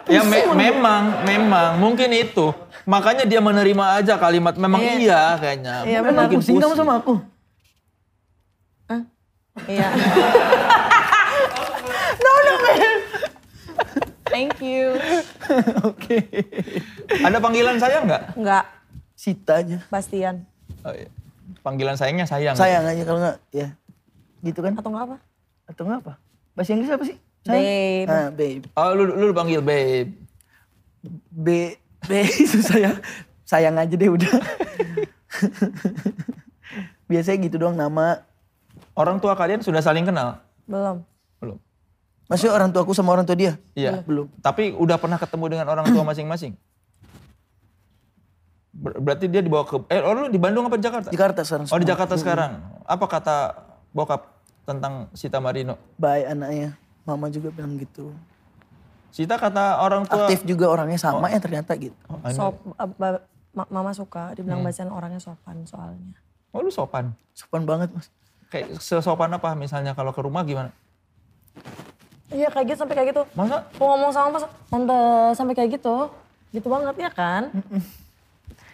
Ya me- memang, memang mungkin itu. Makanya dia menerima aja kalimat memang iya, kayaknya. Iya, Mungkin benar. mungkin Pusing kamu sama aku. Iya. no, no, man. Thank you. Oke. Ada panggilan sayang nggak? Enggak, Sitanya. Bastian. Oh, iya. Panggilan sayangnya sayang. Sayang aja kalau nggak ya. Gitu kan? Atau enggak apa? Atau nggak apa? Bahasa Inggris apa sih? Babe. Ah, babe. Oh, lu, lu panggil babe. B, B susah ya. Sayang aja deh udah. Biasanya gitu doang nama. Orang tua kalian sudah saling kenal? Belum. Maksudnya orang tua aku sama orang tua dia? Iya. Belum. Tapi udah pernah ketemu dengan orang tua masing-masing? Ber- berarti dia dibawa ke... Eh, oh, lu di Bandung apa di Jakarta? Jakarta sekarang. Oh, di. Jakarta sekarang. Apa kata bokap tentang Sita Marino? Baik anaknya. Mama juga bilang gitu. Sita kata orang tua... Aktif juga orangnya sama ya ternyata gitu. Oh, Sop, eh, ba- ma- mama suka, dibilang Bastian orangnya sopan soalnya. oh, lu sopan. Sopan banget mas. Kayak sesopan apa misalnya kalau ke rumah gimana? Iya kayak gitu sampai kayak gitu. Masa? Aku ngomong sama pas, tante sampai kayak gitu. Gitu banget ya kan?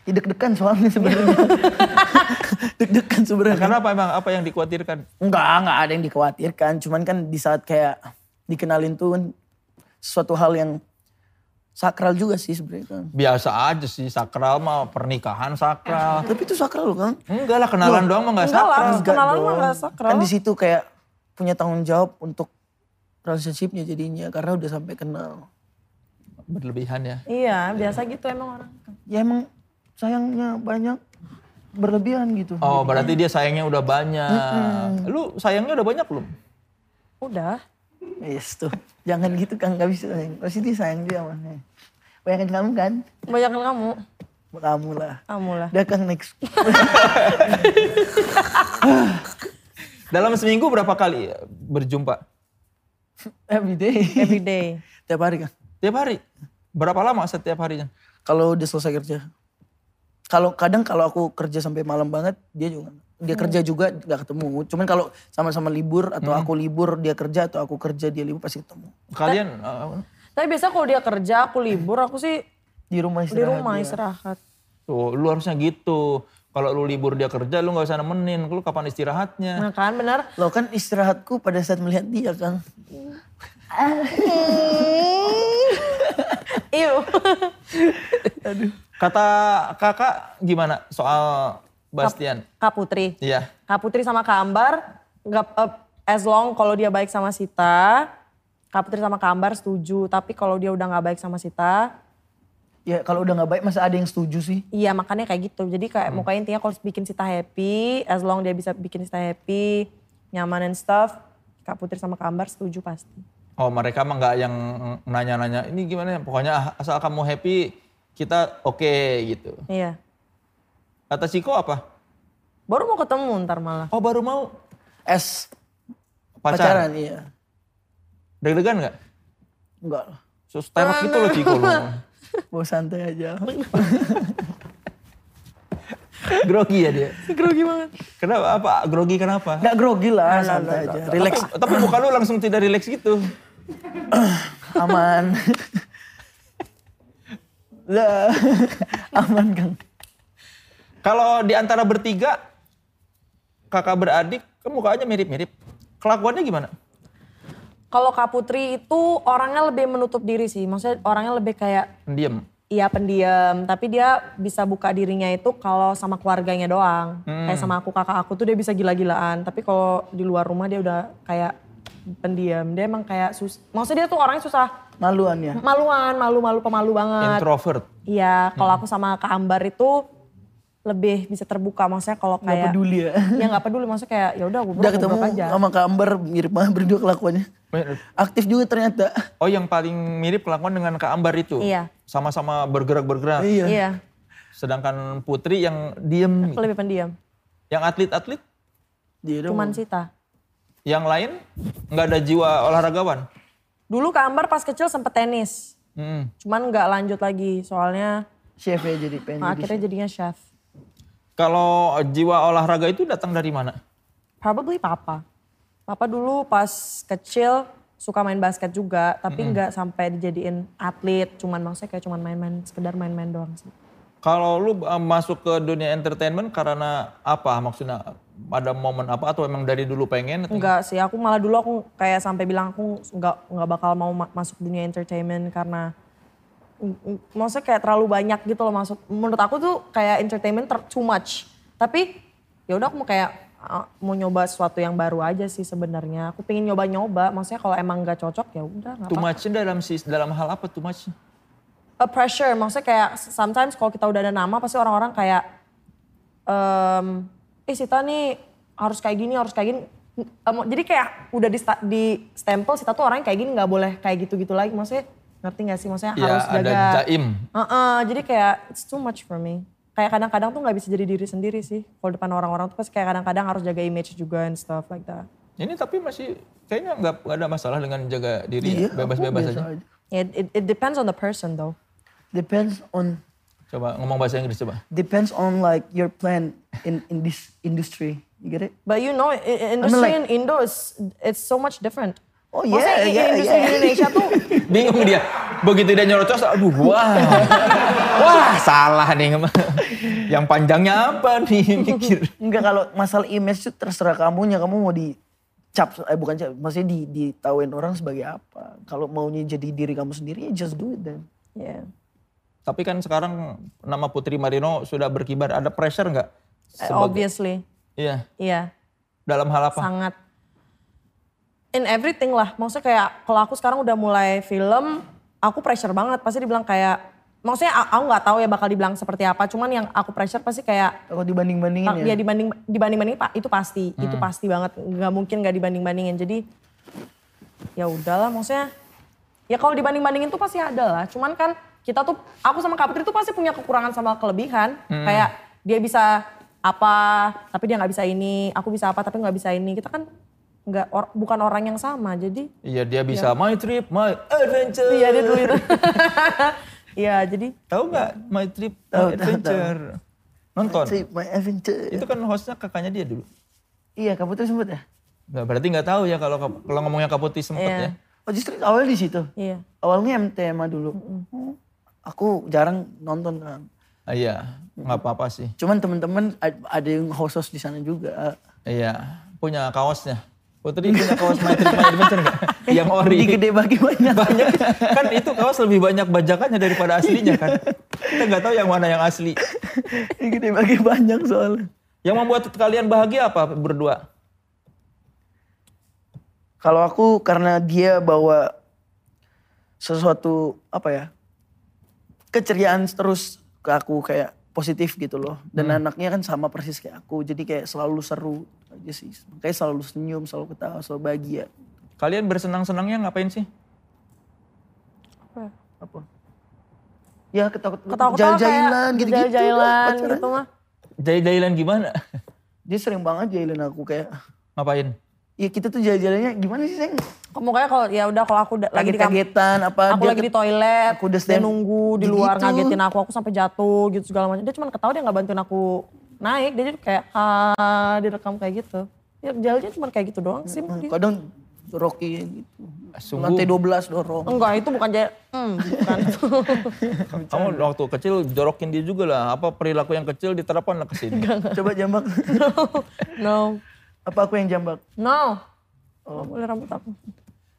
Ya deg-degan soalnya sebenarnya. deg-degan sebenarnya. Kenapa emang? Apa yang dikhawatirkan? Enggak, enggak ada yang dikhawatirkan. Cuman kan di saat kayak dikenalin tuh kan sesuatu hal yang sakral juga sih sebenarnya kan. Biasa aja sih, sakral mah pernikahan sakral. Tapi itu sakral loh kan. Enggak lah, kenalan doang mah enggak Enggak lah, sakral. Kenalan mah enggak sakral. Kan di situ kayak punya tanggung jawab untuk relationship-nya jadinya karena udah sampai kenal. Berlebihan ya. Iya, biasa gitu emang orang. Ya emang sayangnya banyak berlebihan gitu. Oh, berarti dia sayangnya udah banyak. Lu sayangnya udah banyak belum? Udah. Yes tuh. Jangan gitu kan nggak bisa. Pasti dia sayang dia mah. Bayangin kamu kan? Kebanyakan kamu. Kamu lah. Kamu lah. Udah kang next. Dalam seminggu berapa kali berjumpa? Every day. Every day. Tiap hari kan. Tiap hari. Berapa lama setiap harinya? Kalau udah selesai kerja. Kalau kadang kalau aku kerja sampai malam banget, dia juga dia kerja juga nggak ketemu. Cuman kalau sama-sama libur atau aku libur dia kerja atau aku kerja dia libur pasti ketemu. Kalian uh, Tapi biasa kalau dia kerja, aku libur, aku sih Di rumah di istirahat. rumah dia. istirahat. tuh, lu harusnya gitu. Kalau lu libur dia kerja, lu nggak usah nemenin. Lu kapan istirahatnya? Nah kan bener. Loh kan istirahatku pada saat melihat dia kan. Iu. Kata kakak gimana soal Bastian? Kak Putri. Iya. Kak Putri sama Kak Ambar, nggak eh, as long kalau dia baik sama Sita, Kak Putri sama Kak Ambar setuju. Tapi kalau dia udah nggak baik sama Sita, Ya kalau udah nggak baik masa ada yang setuju sih? iya makanya kayak gitu. Jadi kayak mukanya intinya kalau bikin Sita happy, as long dia bisa bikin Sita happy, nyaman and stuff, Kak Putri sama Kak Ambar setuju pasti. Oh mereka mah nggak yang nanya-nanya ini gimana ya? Pokoknya asal kamu happy kita oke gitu. Iya. Kata Ciko apa? Baru mau ketemu ntar malah. Oh baru mau Es pacaran. pacaran iya. Deg-degan nggak? Enggak lah. Sus terap gitu loh Ciko lu. Mau santai aja. Grogi ya dia. Grogi banget. Kenapa? Apa? Grogi kenapa? Enggak grogi lah, santai aja. Relax, Tapi, tapi muka lu langsung tidak rileks gitu. aman. lah, aman Kang. Kalau di antara bertiga, kakak beradik, kan mukanya mirip-mirip. Kelakuannya gimana? Kalau Kak Putri itu orangnya lebih menutup diri sih. Maksudnya orangnya lebih kayak Pendiam. Iya pendiam, tapi dia bisa buka dirinya itu kalau sama keluarganya doang. Kayak sama aku kakak aku tuh dia bisa gila-gilaan. Tapi kalau di luar rumah dia udah kayak pendiam. Dia emang kayak sus, maksudnya dia tuh orangnya susah Maluan ya. maluan, malu-malu pemalu banget. Introvert. Iya, kalau aku sama Kak Ambar itu lebih bisa terbuka. Maksudnya kalau Nggak kayak peduli ya. ya nggak peduli, maksudnya kayak ya udah Udah ketemu aja. sama Kak Ambar mirip banget berdua kelakuannya. Aktif juga ternyata. Oh yang paling mirip kelakuan dengan Kak Ambar itu? Iya. Sama-sama bergerak-bergerak. Iya. Iya. Sedangkan Putri yang diem. Aku lebih pendiam. Yang atlet-atlet, Dia Cuman Sita. yang lain nggak ada jiwa olahragawan. Dulu Kak Ambar pas kecil sempet tenis. Hmm. Cuman nggak lanjut lagi soalnya chef ya jadi pengen nah, jadi akhirnya jadinya chef. Kalau jiwa olahraga itu datang dari mana? Probably papa. Papa dulu pas kecil suka main basket juga, tapi nggak sampai dijadiin atlet, cuman maksudnya kayak cuman main-main, sekedar main-main doang sih. Kalau lu uh, masuk ke dunia entertainment karena apa? Maksudnya ada momen apa atau emang dari dulu pengen? atau- Enggak sih, aku malah dulu aku kayak sampai bilang aku nggak nggak bakal mau ma- masuk dunia entertainment karena mm, mm, maksudnya kayak terlalu banyak gitu loh masuk. Menurut aku tuh kayak entertainment ter- too much. Tapi ya udah aku mau kayak mau nyoba sesuatu yang baru aja sih sebenarnya. Aku pengen nyoba-nyoba. Maksudnya kalau emang nggak cocok ya udah Too much dalam sis dalam hal apa too much? A pressure, maksudnya kayak sometimes kalau kita udah ada nama pasti orang-orang kayak em eh Sita nih harus kayak gini, harus kayak gini. Em, jadi kayak udah di, di stempel Sita tuh orangnya kayak gini nggak boleh kayak gitu-gitu lagi. Maksudnya ngerti gak sih? Maksudnya Ya harus ada jaga. jaim. Heeh, jadi kayak it's too much for me. Kayak kadang-kadang tuh nggak bisa jadi diri sendiri sih. Kalau depan orang-orang tuh pasti kayak kadang-kadang harus jaga image juga and stuff like that. Ini tapi masih kayaknya nggak ada masalah dengan jaga diri Iya, ya, bebas-bebas aku aja. aja. It, it, it depends on the person though. Depends on Coba ngomong bahasa Inggris coba. depends on like your plan in in this industry. You get it? But you know, i- i- industry like- in Indo is it's so much different. Oh, Maksudnya yeah, i- yeah, industri yeah. Indonesia tuh Bingung dia. Begitu dia nyerocos, aduh wah. wah salah nih. Yang panjangnya apa nih mikir. Enggak kalau masalah image itu terserah kamunya. Kamu mau dicap, eh bukan cap, maksudnya di, ditauin orang sebagai apa. Kalau maunya jadi diri kamu sendiri, ya just do it then. yeah. Tapi kan sekarang nama Putri Marino sudah berkibar. Ada pressure nggak? Eh, Sebagai- obviously. Iya. Iya, Dalam hal apa? sangat in everything lah. Maksudnya kayak kalau aku sekarang udah mulai film, aku pressure banget. Pasti dibilang kayak maksudnya aku nggak tahu ya bakal dibilang seperti apa. Cuman yang aku pressure pasti kayak Kalau dibanding-bandingin ya. ya dibanding dibanding banding pak itu pasti itu pasti banget nggak mungkin nggak dibanding bandingin jadi ya udahlah maksudnya ya kalau dibanding bandingin tuh pasti ada lah cuman kan kita tuh aku sama Kak Putri tuh pasti punya kekurangan sama kelebihan kayak dia bisa apa tapi dia nggak bisa ini aku bisa apa tapi nggak bisa ini kita kan nggak or- bukan orang yang sama jadi Iya dia bisa my trip, my adventure. iya dia dulu itu iya jadi Tahu nggak my trip, my Tahu, tahu, adventure? Nonton. Say, my adventure. Itu kan hostnya kakaknya dia dulu. Iya, kamu tuh sempet ya? Nggak, berarti nggak tahu ya kalau kalau ngomongnya Kak Putih sempet Iya. ya. Oh justru awal di situ. iya Awalnya MTMA dulu. Oh, Aku jarang nonton kan. Ah, iya, nggak apa-apa sih. Cuman temen-temen ad- ada yang host di sana juga. Iya, punya kaosnya. Putri punya kaos My Trip My Adventure nggak? Yang ori. Di gede bagi banyak. Banyak. Kan itu kaos lebih banyak bajakannya daripada aslinya kan. Kita nggak tahu yang mana yang asli. Di gede bagi banyak soalnya. Yang membuat kalian bahagia apa berdua? Kalau aku karena dia bawa sesuatu apa ya keceriaan terus ke aku kayak positif gitu loh. Dan anaknya kan sama persis kayak aku. Jadi kayak selalu seru aja sih. Makanya selalu senyum, selalu ketawa, selalu bahagia. Kalian bersenang-senangnya ngapain sih? apa? Apa? Ya ketawa ketawa-ketawa jalan-jalan kayak gitu-gitu. pacaran. gitu mah Jahil-jahilan gimana? Dia sering banget jailin aku kayak Ngapain? ya kita tuh jalan-jalannya gimana sih Seng? Kok Pokoknya kalau ya udah kalau aku da- lagi di Kaget-kagetan apa aku dia lagi di toilet, aku udah dia stand- nunggu di luar gitu. ngagetin aku, aku sampai jatuh gitu segala macam. Dia cuma ketawa dia nggak bantuin aku naik, dia jadi kayak ha direkam kayak gitu. Ya jalannya cuma kayak gitu doang sih. dia. kadang dorokin gitu. Sungguh. Lantai 12 dorong. Enggak itu bukan jaya, hmm, bukan. Kamu waktu kecil jorokin dia juga lah. Apa perilaku yang kecil diterapkan lah ke sini. Coba jambak. no, apa aku yang jambak? no. Oh, boleh rambut aku.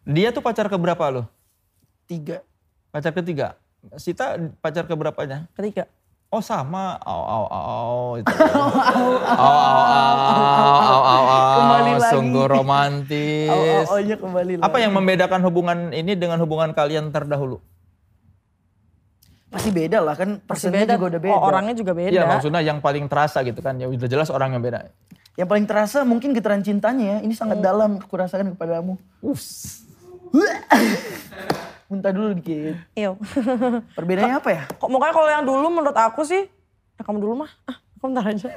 Dia tuh pacar keberapa lo? Tiga. Pacar ketiga. Sita pacar keberapanya? Ketiga. Oh sama. Au au au. Itu. Au au au au au au. Kembali lagi. Sungguh romantis. Oh, oh, nya kembali Apa lagi. yang membedakan hubungan ini dengan hubungan kalian terdahulu? Pasti beda lah kan Pasti personnya beda. juga udah beda. Oh, orangnya juga beda. Iya maksudnya yang paling terasa gitu kan. Ya udah jelas orang yang beda. Yang paling terasa mungkin getaran cintanya ya. Ini Hmm. sangat dalam aku rasakan kepadamu. Muntah dulu dikit. Iya. Perbedaannya apa ya? Kok makanya kalau yang dulu menurut aku sih Eh, kamu dulu mah. Ah, kamu ntar aja.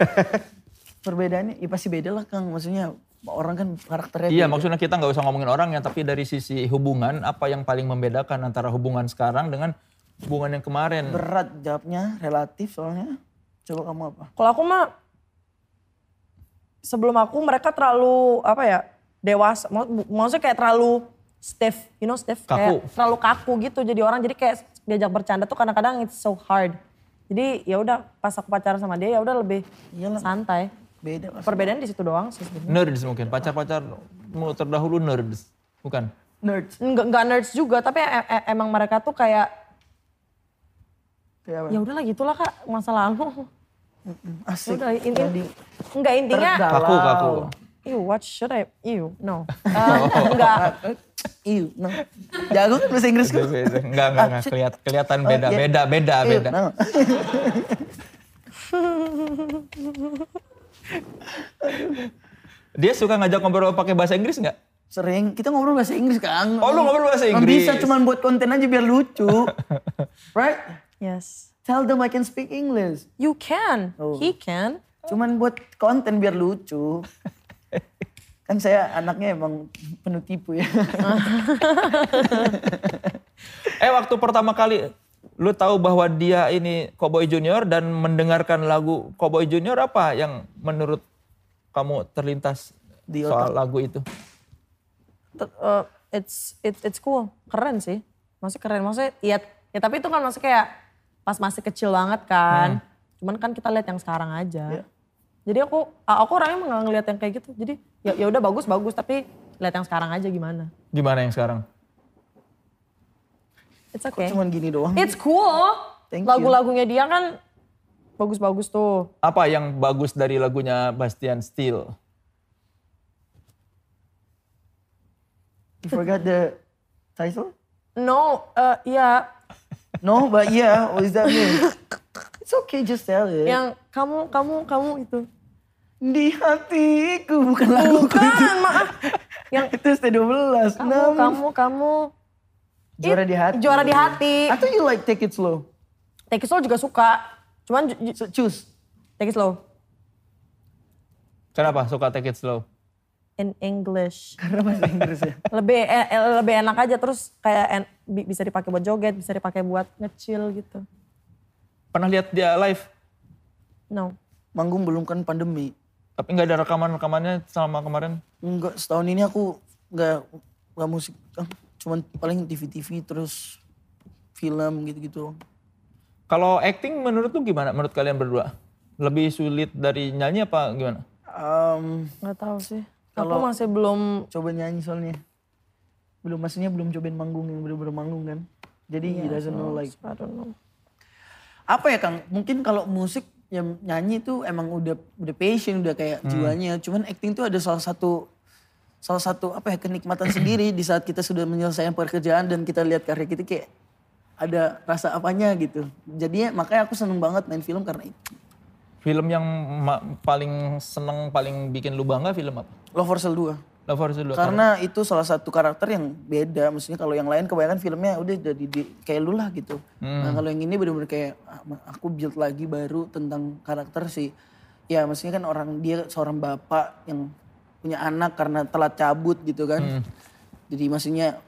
Perbedaannya ya pasti beda lah Kang. Maksudnya orang kan karakternya Iya beda. maksudnya kita nggak usah ngomongin orang ya, tapi dari sisi hubungan apa yang paling membedakan antara hubungan sekarang dengan hubungan yang kemarin? Berat jawabnya, relatif soalnya. Coba kamu apa? Kalau aku mah sebelum aku mereka terlalu apa ya dewasa, Mak- maksudnya kayak terlalu stiff, you know stiff, Kaku. kayak terlalu kaku gitu jadi orang jadi kayak diajak bercanda tuh kadang-kadang it's so hard. Jadi ya udah pas aku pacaran sama dia ya udah lebih Iyalah. santai. Beda. Perbedaan di situ doang sih. Nerds mungkin, pacar-pacar mu terdahulu nerds, bukan? Nerds. Enggak, enggak nerds juga tapi e- e- emang mereka tuh kayak ya udahlah gitulah kak masa lalu. Asik. Udah, in- in- Jadi enggak intinya. Kaku kaku. Ew, what should I? Ew, no. Eh, enggak. Iu, no. Jago kan bahasa Inggris kan? Enggak enggak enggak Kelihat, kelihatan beda iya. beda beda Iu, beda. no. Dia suka ngajak ngobrol pakai bahasa Inggris nggak? Sering, kita ngobrol bahasa Inggris Kang. Oh, lu ngobrol bahasa Nggak Inggris? bisa cuman buat konten aja biar lucu. right? Yes. Tell them I can speak English. You can. Oh. He can. Cuman buat konten biar lucu. Kan saya anaknya emang penuh tipu ya. Eh waktu pertama kali lu tahu bahwa dia ini Cowboy Junior dan mendengarkan lagu Cowboy Junior apa yang menurut kamu terlintas Di soal lagu itu? T- uh, it's it, it's cool. Keren sih. Maksudnya keren. Maksudnya ya, ya tapi itu kan maksudnya kayak pas masih kecil banget kan. Cuman kan kita lihat yang sekarang aja. Jadi aku aku orangnya nggak ngeliat yang kayak gitu. Jadi ya ya udah bagus bagus tapi lihat yang sekarang aja gimana. Gimana yang sekarang? It's okay. cuman gini doang. It's cool. Thank you. Lagu-lagunya dia kan bagus-bagus tuh. Apa yang bagus dari lagunya Bastian Steel? You forgot the title? No, uh, ya No, but yeah, what does that mean? It's okay, just tell it. yang kamu kamu kamu itu. Di hatiku, bukan lagu Bukan, maaf. Yang itu ST12. kamu Nam- kamu kamu Juara di hati. Juara di hati. I thought you like Take It Slow. Take it slow juga suka. Cuman So, choose. take it slow. Kenapa suka Take It Slow? In English. Karena bahasa Inggris ya. Lebih e- e- lebih enak aja terus kayak en- bi- bisa dipakai buat joget, bisa dipakai buat ngecil gitu. Pernah lihat dia live? No. Manggung belum kan pandemi. Tapi nggak ada rekaman-rekamannya selama kemarin? Enggak, setahun ini aku nggak nggak musik. ah, Cuman paling TV-TV terus film gitu-gitu. Kalau acting menurut tuh gimana? Menurut kalian berdua? Lebih sulit dari nyanyi apa gimana? Um, Nggak tahu sih. Aku masih belum coba nyanyi soalnya. Belum maksudnya belum cobain manggung yang bener-bener manggung kan. Jadi he doesn't know like I don't know. Apa ya Kang? Mungkin kalau musik yang nyanyi itu emang udah udah passion, udah kayak jiwanya. Cuman acting tuh ada salah satu salah satu apa ya kenikmatan sendiri di saat kita sudah menyelesaikan pekerjaan dan kita lihat karya kita kayak ada rasa apanya gitu. Jadinya makanya aku seneng banget main film karena itu. Film yang paling seneng, paling bikin lu bangga film apa? Love for Sale 2. Love Sale 2. Karena itu salah satu karakter yang beda. Maksudnya kalau yang lain kebanyakan filmnya udah jadi di- kayak lu lah gitu. Nah kalau yang ini bener-bener kayak ah, aku build lagi baru tentang karakter sih. Ya maksudnya kan orang dia seorang bapak yang punya anak karena telat cabut gitu kan. Jadi maksudnya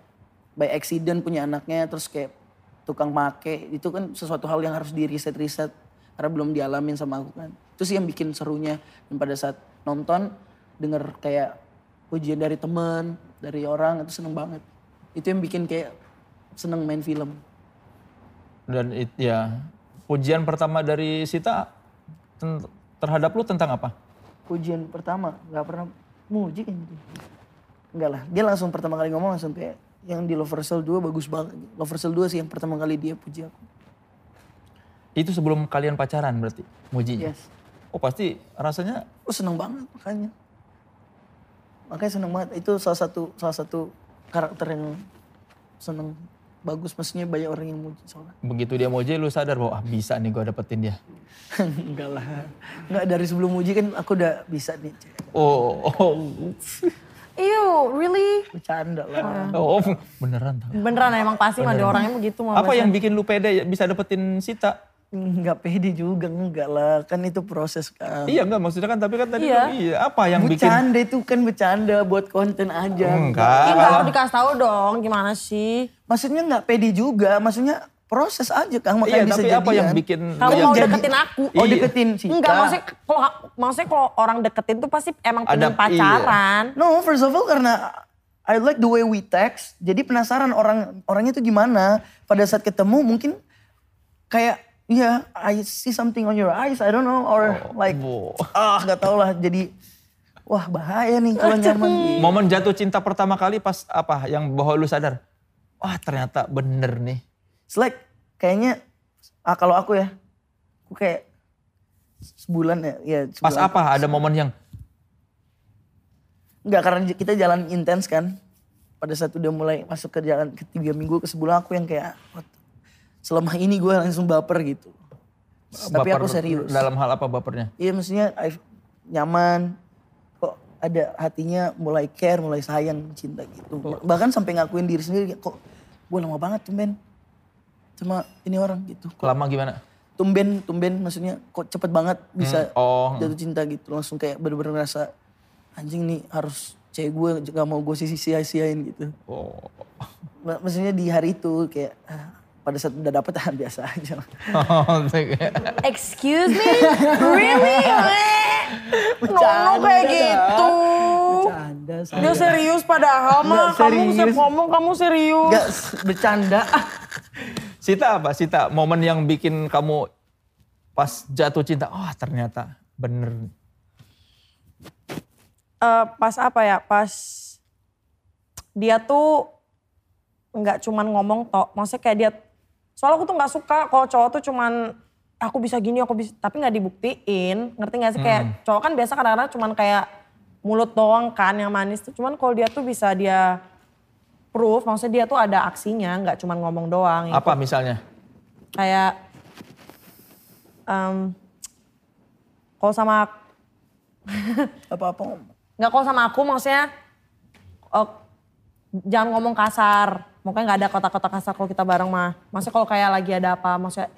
by accident punya anaknya terus kayak tukang make. Itu kan sesuatu hal yang harus di riset-riset karena belum dialamin sama aku kan. Itu sih yang bikin serunya. Dan pada saat nonton denger kayak pujian dari teman, dari orang itu seneng banget. Itu yang bikin kayak seneng main film. Dan it, ya pujian pertama dari Sita terhadap lu tentang apa? Pujian pertama nggak pernah muji kan gitu. Enggak lah, dia langsung pertama kali ngomong langsung kayak yang di Lover Cell 2 bagus banget. Lover Cell 2 sih yang pertama kali dia puji aku. Itu sebelum kalian pacaran berarti mujinya? Yes. Oh pasti rasanya Oh seneng banget makanya. Makanya seneng banget. Itu salah satu salah satu karakter yang seneng bagus. Maksudnya banyak orang yang muji soalnya. begitu dia muji lu sadar bahwa ah, bisa nih gue dapetin dia. Enggak lah. Enggak dari sebelum muji kan aku udah bisa nih. Oh, oh, Ew, really? Bercanda lah. oh, beneran tau. Beneran emang pasti mah ada orangnya begitu mah. Apa yang bikin lu pede ya bisa dapetin Sita? Nggak pede juga, enggak lah. Kan itu proses kan. Iya enggak maksudnya kan tapi kan tadi Iya. kan iya apa yang bikin bercanda itu kan bercanda buat konten aja. enggak Ih, nggak dikasih tahu dong gimana sih? Maksudnya nggak pede juga, maksudnya proses aja Kang. Makanya Iya, bisa tapi jadian. apa yang bikin Kamu yang mau jadi- deketin aku? Oh Iya. deketin sih. Enggak, maksudnya kalau maksudnya kalau orang deketin tuh pasti emang Ada- pengen pacaran. No, first of all karena I like the way we text. Jadi penasaran orang orangnya tuh gimana. Pada saat ketemu mungkin kayak ya I see something on your eyes, I don't know or like Oh. ah nggak tau lah. Jadi wah bahaya nih kalau nyaman. momen jatuh cinta pertama kali pas apa yang bahwa lu sadar wah ternyata bener nih It's like kayaknya ah kalau aku ya, aku kayak sebulan ya, ya pas sebulan. apa ada momen yang Enggak karena kita jalan intens kan. Pada saat udah mulai masuk ke jalan ke tiga minggu ke sebulan aku yang kayak "What? Selama ini gue langsung baper gitu. Tapi baper aku serius. dalam hal apa bapernya Iya maksudnya I nyaman. Kok ada hatinya mulai care, mulai sayang, cinta gitu. Bahkan sampai ngakuin diri sendiri kok gue lama banget tumben sama ini orang gitu. Kok lama gimana tumben, tumben maksudnya kok cepet banget bisa Hmm, oh. jatuh cinta gitu. Langsung kayak bener-bener ngerasa anjing nih harus cewek gue gak mau gue sia-siain gitu. oh Mak- Maksudnya di hari itu kayak ah, pada saat udah dapet ah, biasa aja. Excuse me? really? Nono kayak gitu. Bercanda saya. Dia serius padahal mah. Kamu serius. siap ngomong kamu serius. Gak bercanda. Ah, Sita apa Sita momen yang bikin kamu pas jatuh cinta oh ternyata bener Eh, pas apa ya? Pas dia tuh nggak cuman ngomong tok. Maksudnya kayak dia, soalnya aku tuh nggak suka kalau cowok tuh cuman aku bisa gini, aku bisa, tapi nggak dibuktiin. Ngerti nggak sih? Kayak cowok kan biasa kadang-kadang cuman kayak mulut doang kan yang manis tuh. Cuman kalau dia tuh bisa dia proof, maksudnya dia tuh ada aksinya, nggak cuman ngomong doang. apa misalnya Kayak em, kalau sama Apa-apa ngomong. nggak kalau sama aku maksudnya oh, jangan ngomong kasar makanya nggak ada kota-kota kasar kalau kita bareng mah. Maksudnya kalau kayak lagi ada apa maksudnya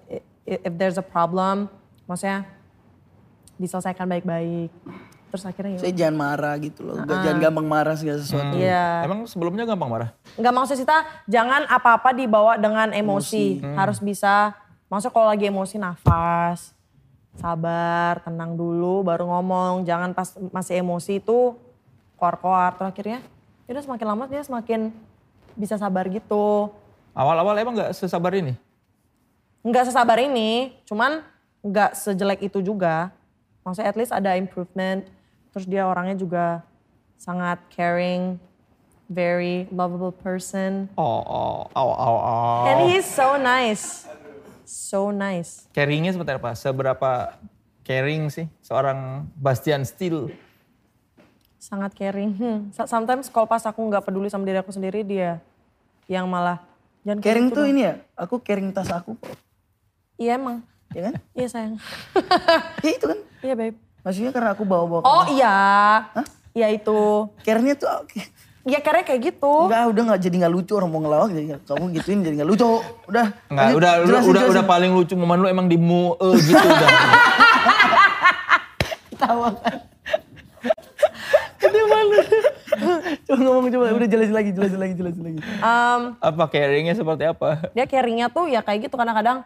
if there's a problem maksudnya diselesaikan baik-baik. Terus akhirnya ya Saya jangan marah gitu loh. Gak, Jangan gampang marah segala sesuatu. iya. Emang sebelumnya gampang marah? Nggak maksud kita jangan apa-apa dibawa dengan emosi, harus bisa maksudnya kalau lagi emosi nafas sabar tenang dulu baru ngomong. Jangan pas masih emosi itu koar-koar terus akhirnya ya udah semakin lama dia semakin bisa sabar gitu. Awal-awal emang nggak sesabar ini? Nggak sesabar ini cuman nggak sejelek itu juga. Maksudnya at least ada improvement. Terus dia orangnya juga sangat caring very lovable person. Oh oh oh oh, oh. And he's so nice. So nice. caringnya seperti apa? Seberapa caring sih seorang Bastian Steele Sangat caring. Hmm. So- Sometimes kalau pas aku nggak peduli sama diri aku sendiri, dia yang malah jangan Caring gitu tuh dong." ini ya, aku caring tas aku kok. Iya emang. Ya kan? Iya sayang. Ya itu kan. iya babe. Maksudnya karena aku bawa-bawa. Oh iya. Iya itu. Care-nya tuh oke. Iya karena kayak gitu. Enggak, udah nggak jadi nggak lucu orang mau ngelawak jadi kamu gituin jadi nggak lucu. Udah. Enggak, lanjut, udah udah jelasin, udah, jelasin. udah paling lucu momen lu emang di mu eh, gitu udah. Tawa kan. Udah malu. Coba ngomong coba, udah jelasin lagi, jelasin lagi, jelasin lagi. Em, apa caringnya seperti apa? dia caringnya tuh ya kayak gitu kadang-kadang.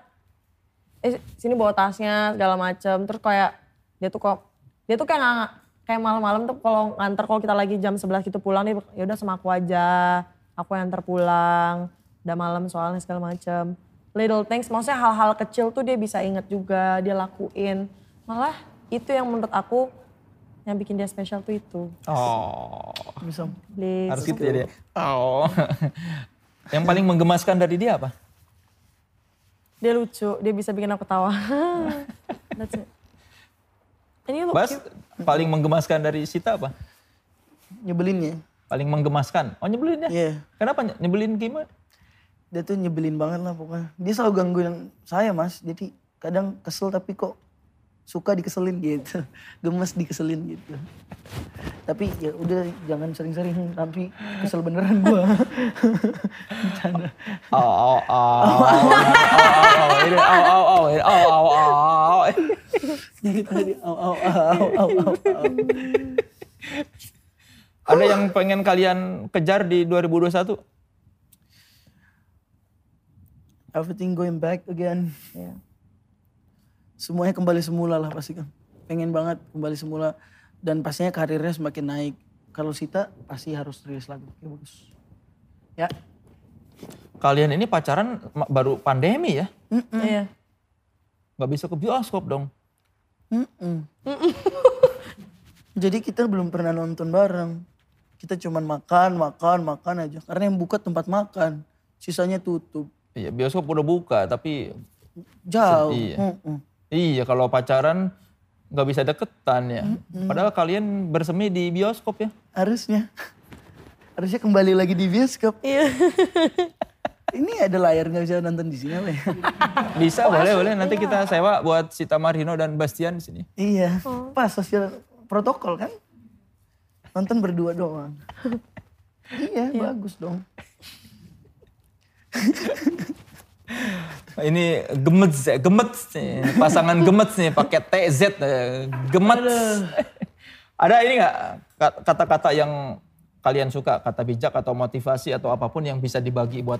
Eh sini bawa tasnya segala macem. Terus kayak dia tuh kok dia tuh kayak nggak kayak malam-malam tuh kalau nganter kalau kita lagi jam 11 gitu pulang dia ya udah sama aku aja. Aku yang antar pulang. Udah malam soalnya segala macem. Little things, maksudnya hal-hal kecil tuh dia bisa inget juga, dia lakuin. Malah itu yang menurut aku yang bikin dia spesial tuh itu. Oh, Bisa. Please. harus gitu ya dia. Oh. Yang paling menggemaskan dari dia apa? Dia lucu, dia bisa bikin aku tawa. That's it. And you Bas, cute. paling menggemaskan dari Sita apa? Nyebelinnya. Paling menggemaskan? Oh nyebelin ya? Iya. Kenapa ny- nyebelin gimana? Dia tuh nyebelin banget lah pokoknya. Dia selalu gangguin saya mas. Jadi kadang kesel tapi kok suka dikeselin gitu. Gemes dikeselin gitu. Tapi ya udah jangan sering-sering nanti kesel beneran gua. Oh, oh, oh, oh, oh, oh, oh, oh, oh, oh, oh, oh. Ada yang pengen kalian kejar di 2021? Everything going back again. Iya. Semuanya kembali semula lah pasti kan. Pengen banget kembali semula dan pastinya karirnya semakin naik. Kalau Sita pasti harus rilis lagu. Ya bagus. Ya. Kalian ini pacaran baru pandemi ya? Iya. Gak bisa ke bioskop dong. Mm-mm. Jadi kita belum pernah nonton bareng. Kita cuman makan, makan, makan aja. Karena yang buka tempat makan. Sisanya tutup. Iya, bioskop udah buka, tapi Jauh. Iya. Mm-mm. Iya kalau pacaran nggak bisa deketan ya. Padahal kalian bersemi di bioskop ya. Harusnya. Harusnya kembali lagi di bioskop. Iya. Ini ada layar nggak bisa nonton di sini apa ya? Bisa, boleh, boleh. Nanti kita sewa buat Sita Marino dan Bastian di sini. iya. Pas sosial protokol kan? Nonton berdua doang. iya, bagus dong. Ini gemets gemets nih. Pasangan gemets nih pakai TZ, eh, gemets. Ada ini nggak ka- kata-kata yang kalian suka, kata bijak atau motivasi atau apa pun yang bisa dibagi buat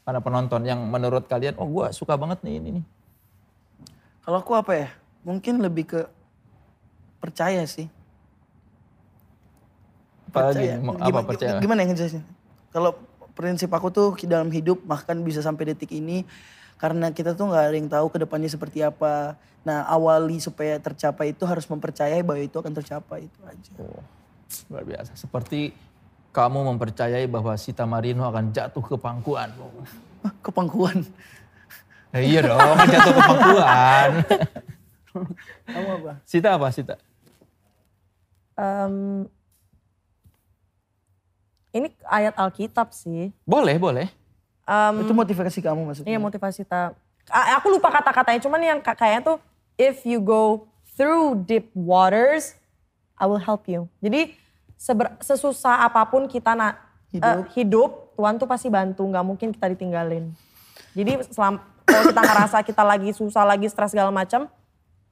para penonton yang menurut kalian, oh gua suka banget nih ini nih. Kalau aku apa ya? Mungkin lebih ke percaya sih. Apa lagi? Mau- Apa Gimana, percaya? gimana yang ngejelasin? Kalau prinsip aku tuh dalam hidup bahkan bisa sampai detik ini karena kita tuh nggak ada yang tahu ke depannya seperti apa. Nah awali supaya tercapai itu harus mempercayai bahwa itu akan tercapai itu aja. Oh, luar biasa. Seperti kamu mempercayai bahwa Sita Marino akan jatuh ke pangkuan. Hah, Kepangkuan. Ya iya dong, jatuh ke pangkuan. Kamu apa? Sita apa Sita? Em, ini ayat Alkitab sih. Boleh, boleh. Em, itu motivasi kamu maksudnya? Iya motivasi ta. A- Aku lupa kata-katanya, cuman yang ka- kayaknya tuh if you go through deep waters, I will help you. Jadi seber- sesusah apa pun kita na- Hidup. eh, hidup, Tuhan tuh pasti bantu, nggak mungkin kita ditinggalin. Jadi selam, kalau kita ngerasa kita lagi susah, lagi stres segala macam,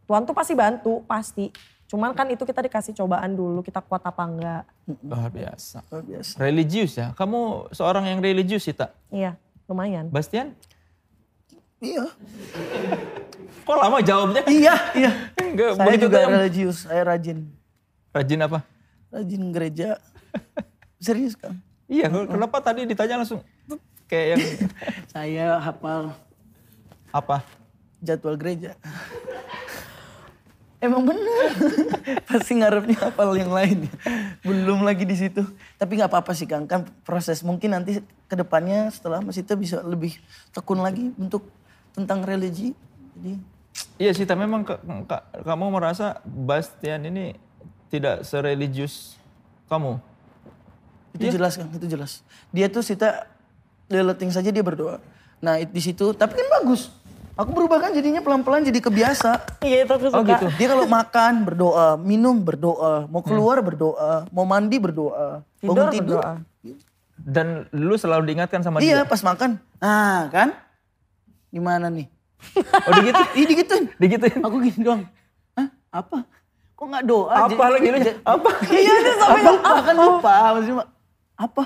Tuhan tuh pasti bantu, pasti. Cuman kan itu kita dikasih cobaan dulu, kita kuat apa enggak. Luar biasa. Luar biasa. Religius ya. Kamu seorang yang religius Sita. Iya, lumayan. Bastian? Iya. Kok lama jawabnya? Iya, iya. Enggak, Saya begitu juga tuh. religius, saya rajin. Rajin apa? Rajin gereja. Serius kan? Iya, kenapa tadi ditanya langsung kayak yang Saya hafal apa? jadwal gereja. Emang bener. Pasti ngarepnya hafal yang lain. Belum lagi di situ. Tapi nggak apa-apa sih Kang. Kan proses mungkin nanti ke depannya setelah Mas Ita bisa lebih tekun lagi untuk tentang religi. Jadi Iya Sita, memang ke- ka- kamu merasa Bastian ini tidak sereligius kamu. itu jelas kan, itu jelas. Dia tuh Sita leleting saja dia berdoa. Nah di situ, tapi kan bagus. Aku berubah kan jadinya pelan-pelan jadi kebiasa. Iya itu aku suka. Oh gitu. Dia kalau makan berdoa, minum berdoa, mau keluar berdoa, mau mandi berdoa, Tidur bangun tidur. berdoa. Dan lu selalu diingatkan sama Iya dia. pas makan, nah kan, gimana nih? Oh digituin? Ih digituin. digituin? Aku gini doang, hah apa? Kok nggak doa? Apa lagi lu? Apa? Iya dia sampai lupa kan lupa. Maksudnya apa?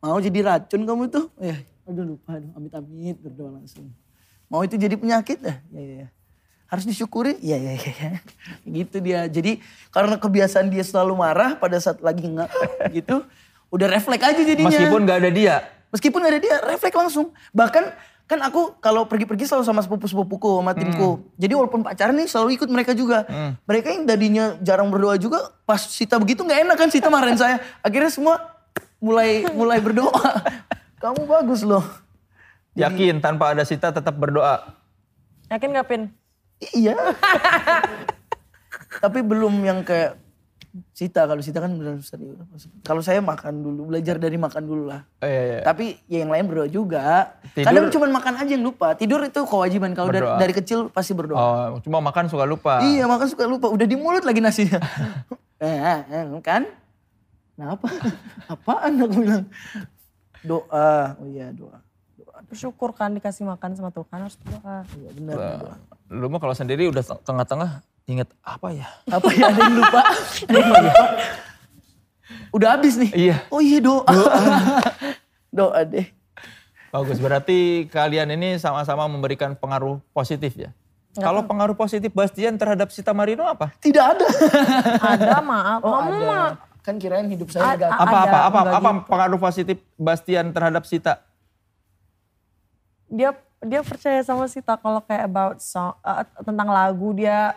Mau jadi racun kamu tuh? Ya, aduh lupa, amit-amit berdoa langsung. Mau itu jadi penyakit? Ya, ya, ya. ya. Harus disyukuri? Ya, ya, ya, ya. Gitu dia. Jadi karena kebiasaan dia selalu marah pada saat lagi nggak gitu, udah refleks aja jadinya. Meskipun gak ada dia. Meskipun gak ada dia, refleks langsung. Bahkan kan aku kalau pergi-pergi selalu sama sepupu-sepupuku, sama timku. Jadi walaupun pacaran nih selalu ikut mereka juga. Mereka yang tadinya jarang berdoa juga, pas Sita begitu nggak enak kan Sita marahin saya. Akhirnya semua mulai mulai berdoa. Kamu bagus loh. Yakin tanpa ada Sita tetap berdoa. Yakin gak Pin? Iya. Tapi belum yang kayak Sita. Kalau Sita kan benar serius. Kalau saya makan dulu, belajar dari makan dulu lah. Oh, iya, iya. Tapi ya yang lain berdoa juga. Tidur- Kadang cuma makan aja yang lupa. Tidur itu kewajiban. Kalau dari, dari kecil pasti berdoa. Oh, cuma makan suka lupa. Iya makan suka lupa. Udah di mulut lagi nasinya. Eh, eh, kan? Kenapa? Apaan aku bilang? Doa. Oh iya doa. Doa. Bersyukur kan dikasih makan sama Tuhan harus berdoa. Iya benar. doa. Lu mah kalau sendiri udah tengah-tengah inget apa ya? Apa ya ada yang lupa? Ada yang lupa? Udah habis nih? Iya. Oh iya doa. Doa, deh. Bagus, berarti kalian ini sama-sama memberikan pengaruh positif ya? Kalau pengaruh positif Bastian terhadap Sita Marino apa? Tidak ada. Ada maaf, Oh kamu ada. mah Kan kirain hidup saya A- negatif. Apa Ada, apa apa enggak apa gitu. pengaruh positif Bastian terhadap Sita? Dia dia percaya sama Sita kalau kayak about song, eh, tentang lagu dia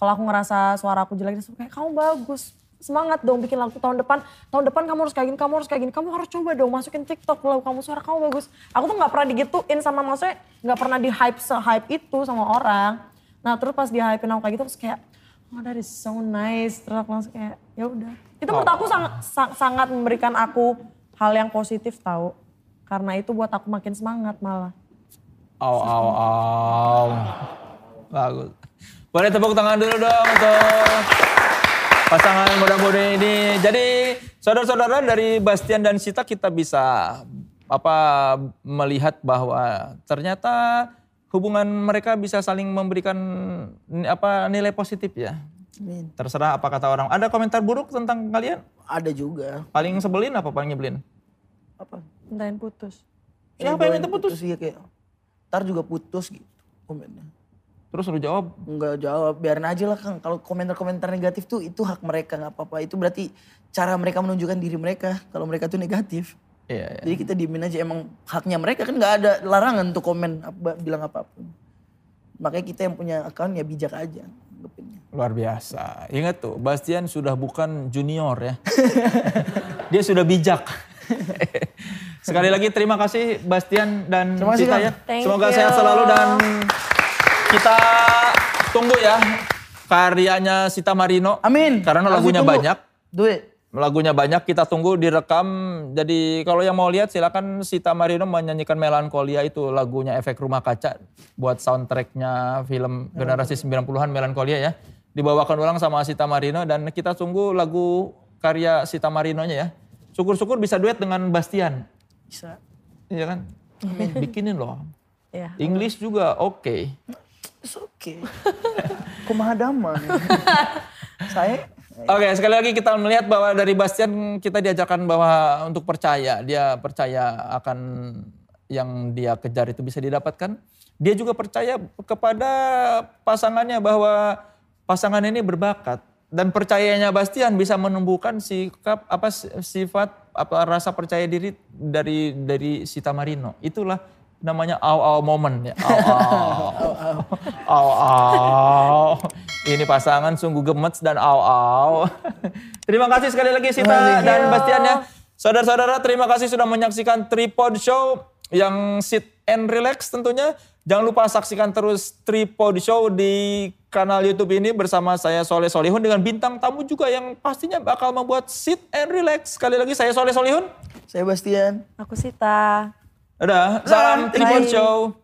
kalau aku ngerasa suara aku jelek dia suka kayak kamu bagus semangat dong bikin lagu tahun depan. Tahun depan kamu harus kayak gini kamu harus kayak gini kamu harus coba dong masukin TikTok lagu kamu suara kamu bagus. Aku tuh nggak pernah digituin sama maksudnya nggak pernah di hype se hype itu sama orang. Nah terus pas di hypein aku kayak gitu terus kayak oh that is so nice. Terus aku langsung kayak ya udah. Itu menurut aku sangat sa- sangat memberikan aku hal yang positif tahu karena itu buat aku makin semangat malah Au au au. Bagus. Boleh tepuk tangan dulu dong untuk pasangan muda-mudi ini. Jadi saudara-saudara dari Bastian dan Sita kita bisa apa melihat bahwa ternyata hubungan mereka bisa saling memberikan apa nilai positif ya. Amin. Terserah apa kata orang. Ada komentar buruk tentang kalian? Ada juga. Paling sebelin apa paling nyebelin? Apa? Mintain putus. Kayak yang minta doain putus? Iya kayak, ntar juga putus gitu komennya. Terus lu jawab, Enggak jawab, biarin aja lah Kang. Kalau komentar-komentar negatif tuh itu hak mereka nggak apa-apa. Itu berarti cara mereka menunjukkan diri mereka kalau mereka tuh negatif. iya, iya. Jadi kita diemin aja emang haknya mereka kan nggak ada larangan untuk komen apa, bilang apa pun. Makanya kita yang punya account ya bijak aja. anggapinnya. Luar biasa. Ingat tuh, Bastian sudah bukan junior ya. Dia sudah bijak. Sekali lagi terima kasih Bastian dan Terima kasih, Sita Kang. ya. Thank Semoga you. sehat selalu dan kita tunggu ya karyanya Sita Marino. Amin. Karena lagunya banyak. Do it. Lagunya banyak, kita tunggu direkam. Jadi kalau yang mau lihat silakan Sita Marino menyanyikan Melankolia itu lagunya Efek Rumah Kaca buat soundtracknya film generasi 90-an Melankolia ya. Dibawakan ulang sama Sita Marino dan kita tunggu lagu karya Sita Marinonya ya. Syukur-syukur bisa duet dengan Bastian. Bisa. Iya kan? Bikinin loh. Ya. English juga oke. It's okay. Kumaha damai. Saya Oke, sekali lagi kita melihat bahwa dari Bastian kita diajarkan bahwa untuk percaya, dia percaya akan yang dia kejar itu bisa didapatkan. Dia juga percaya kepada pasangannya bahwa pasangan ini berbakat dan percayanya Bastian bisa menumbuhkan sikap apa sifat apa rasa percaya diri dari dari Sita Marino. Itulah namanya aw aw moment ya. Aw aw. Aw aw. Ini pasangan sungguh gemes dan aw aw. terima kasih sekali lagi Sita dan Bastian ya. Saudara-saudara terima kasih sudah menyaksikan Tripod Show yang sit and relax tentunya. Jangan lupa saksikan terus Tripod Show di kanal YouTube ini bersama saya Soleh Solihun dengan bintang tamu juga yang pastinya bakal membuat sit and relax. Sekali lagi saya Soleh Solihun. saya Bastian. Aku Sita. Dadah, salam Tripod Bye. Show.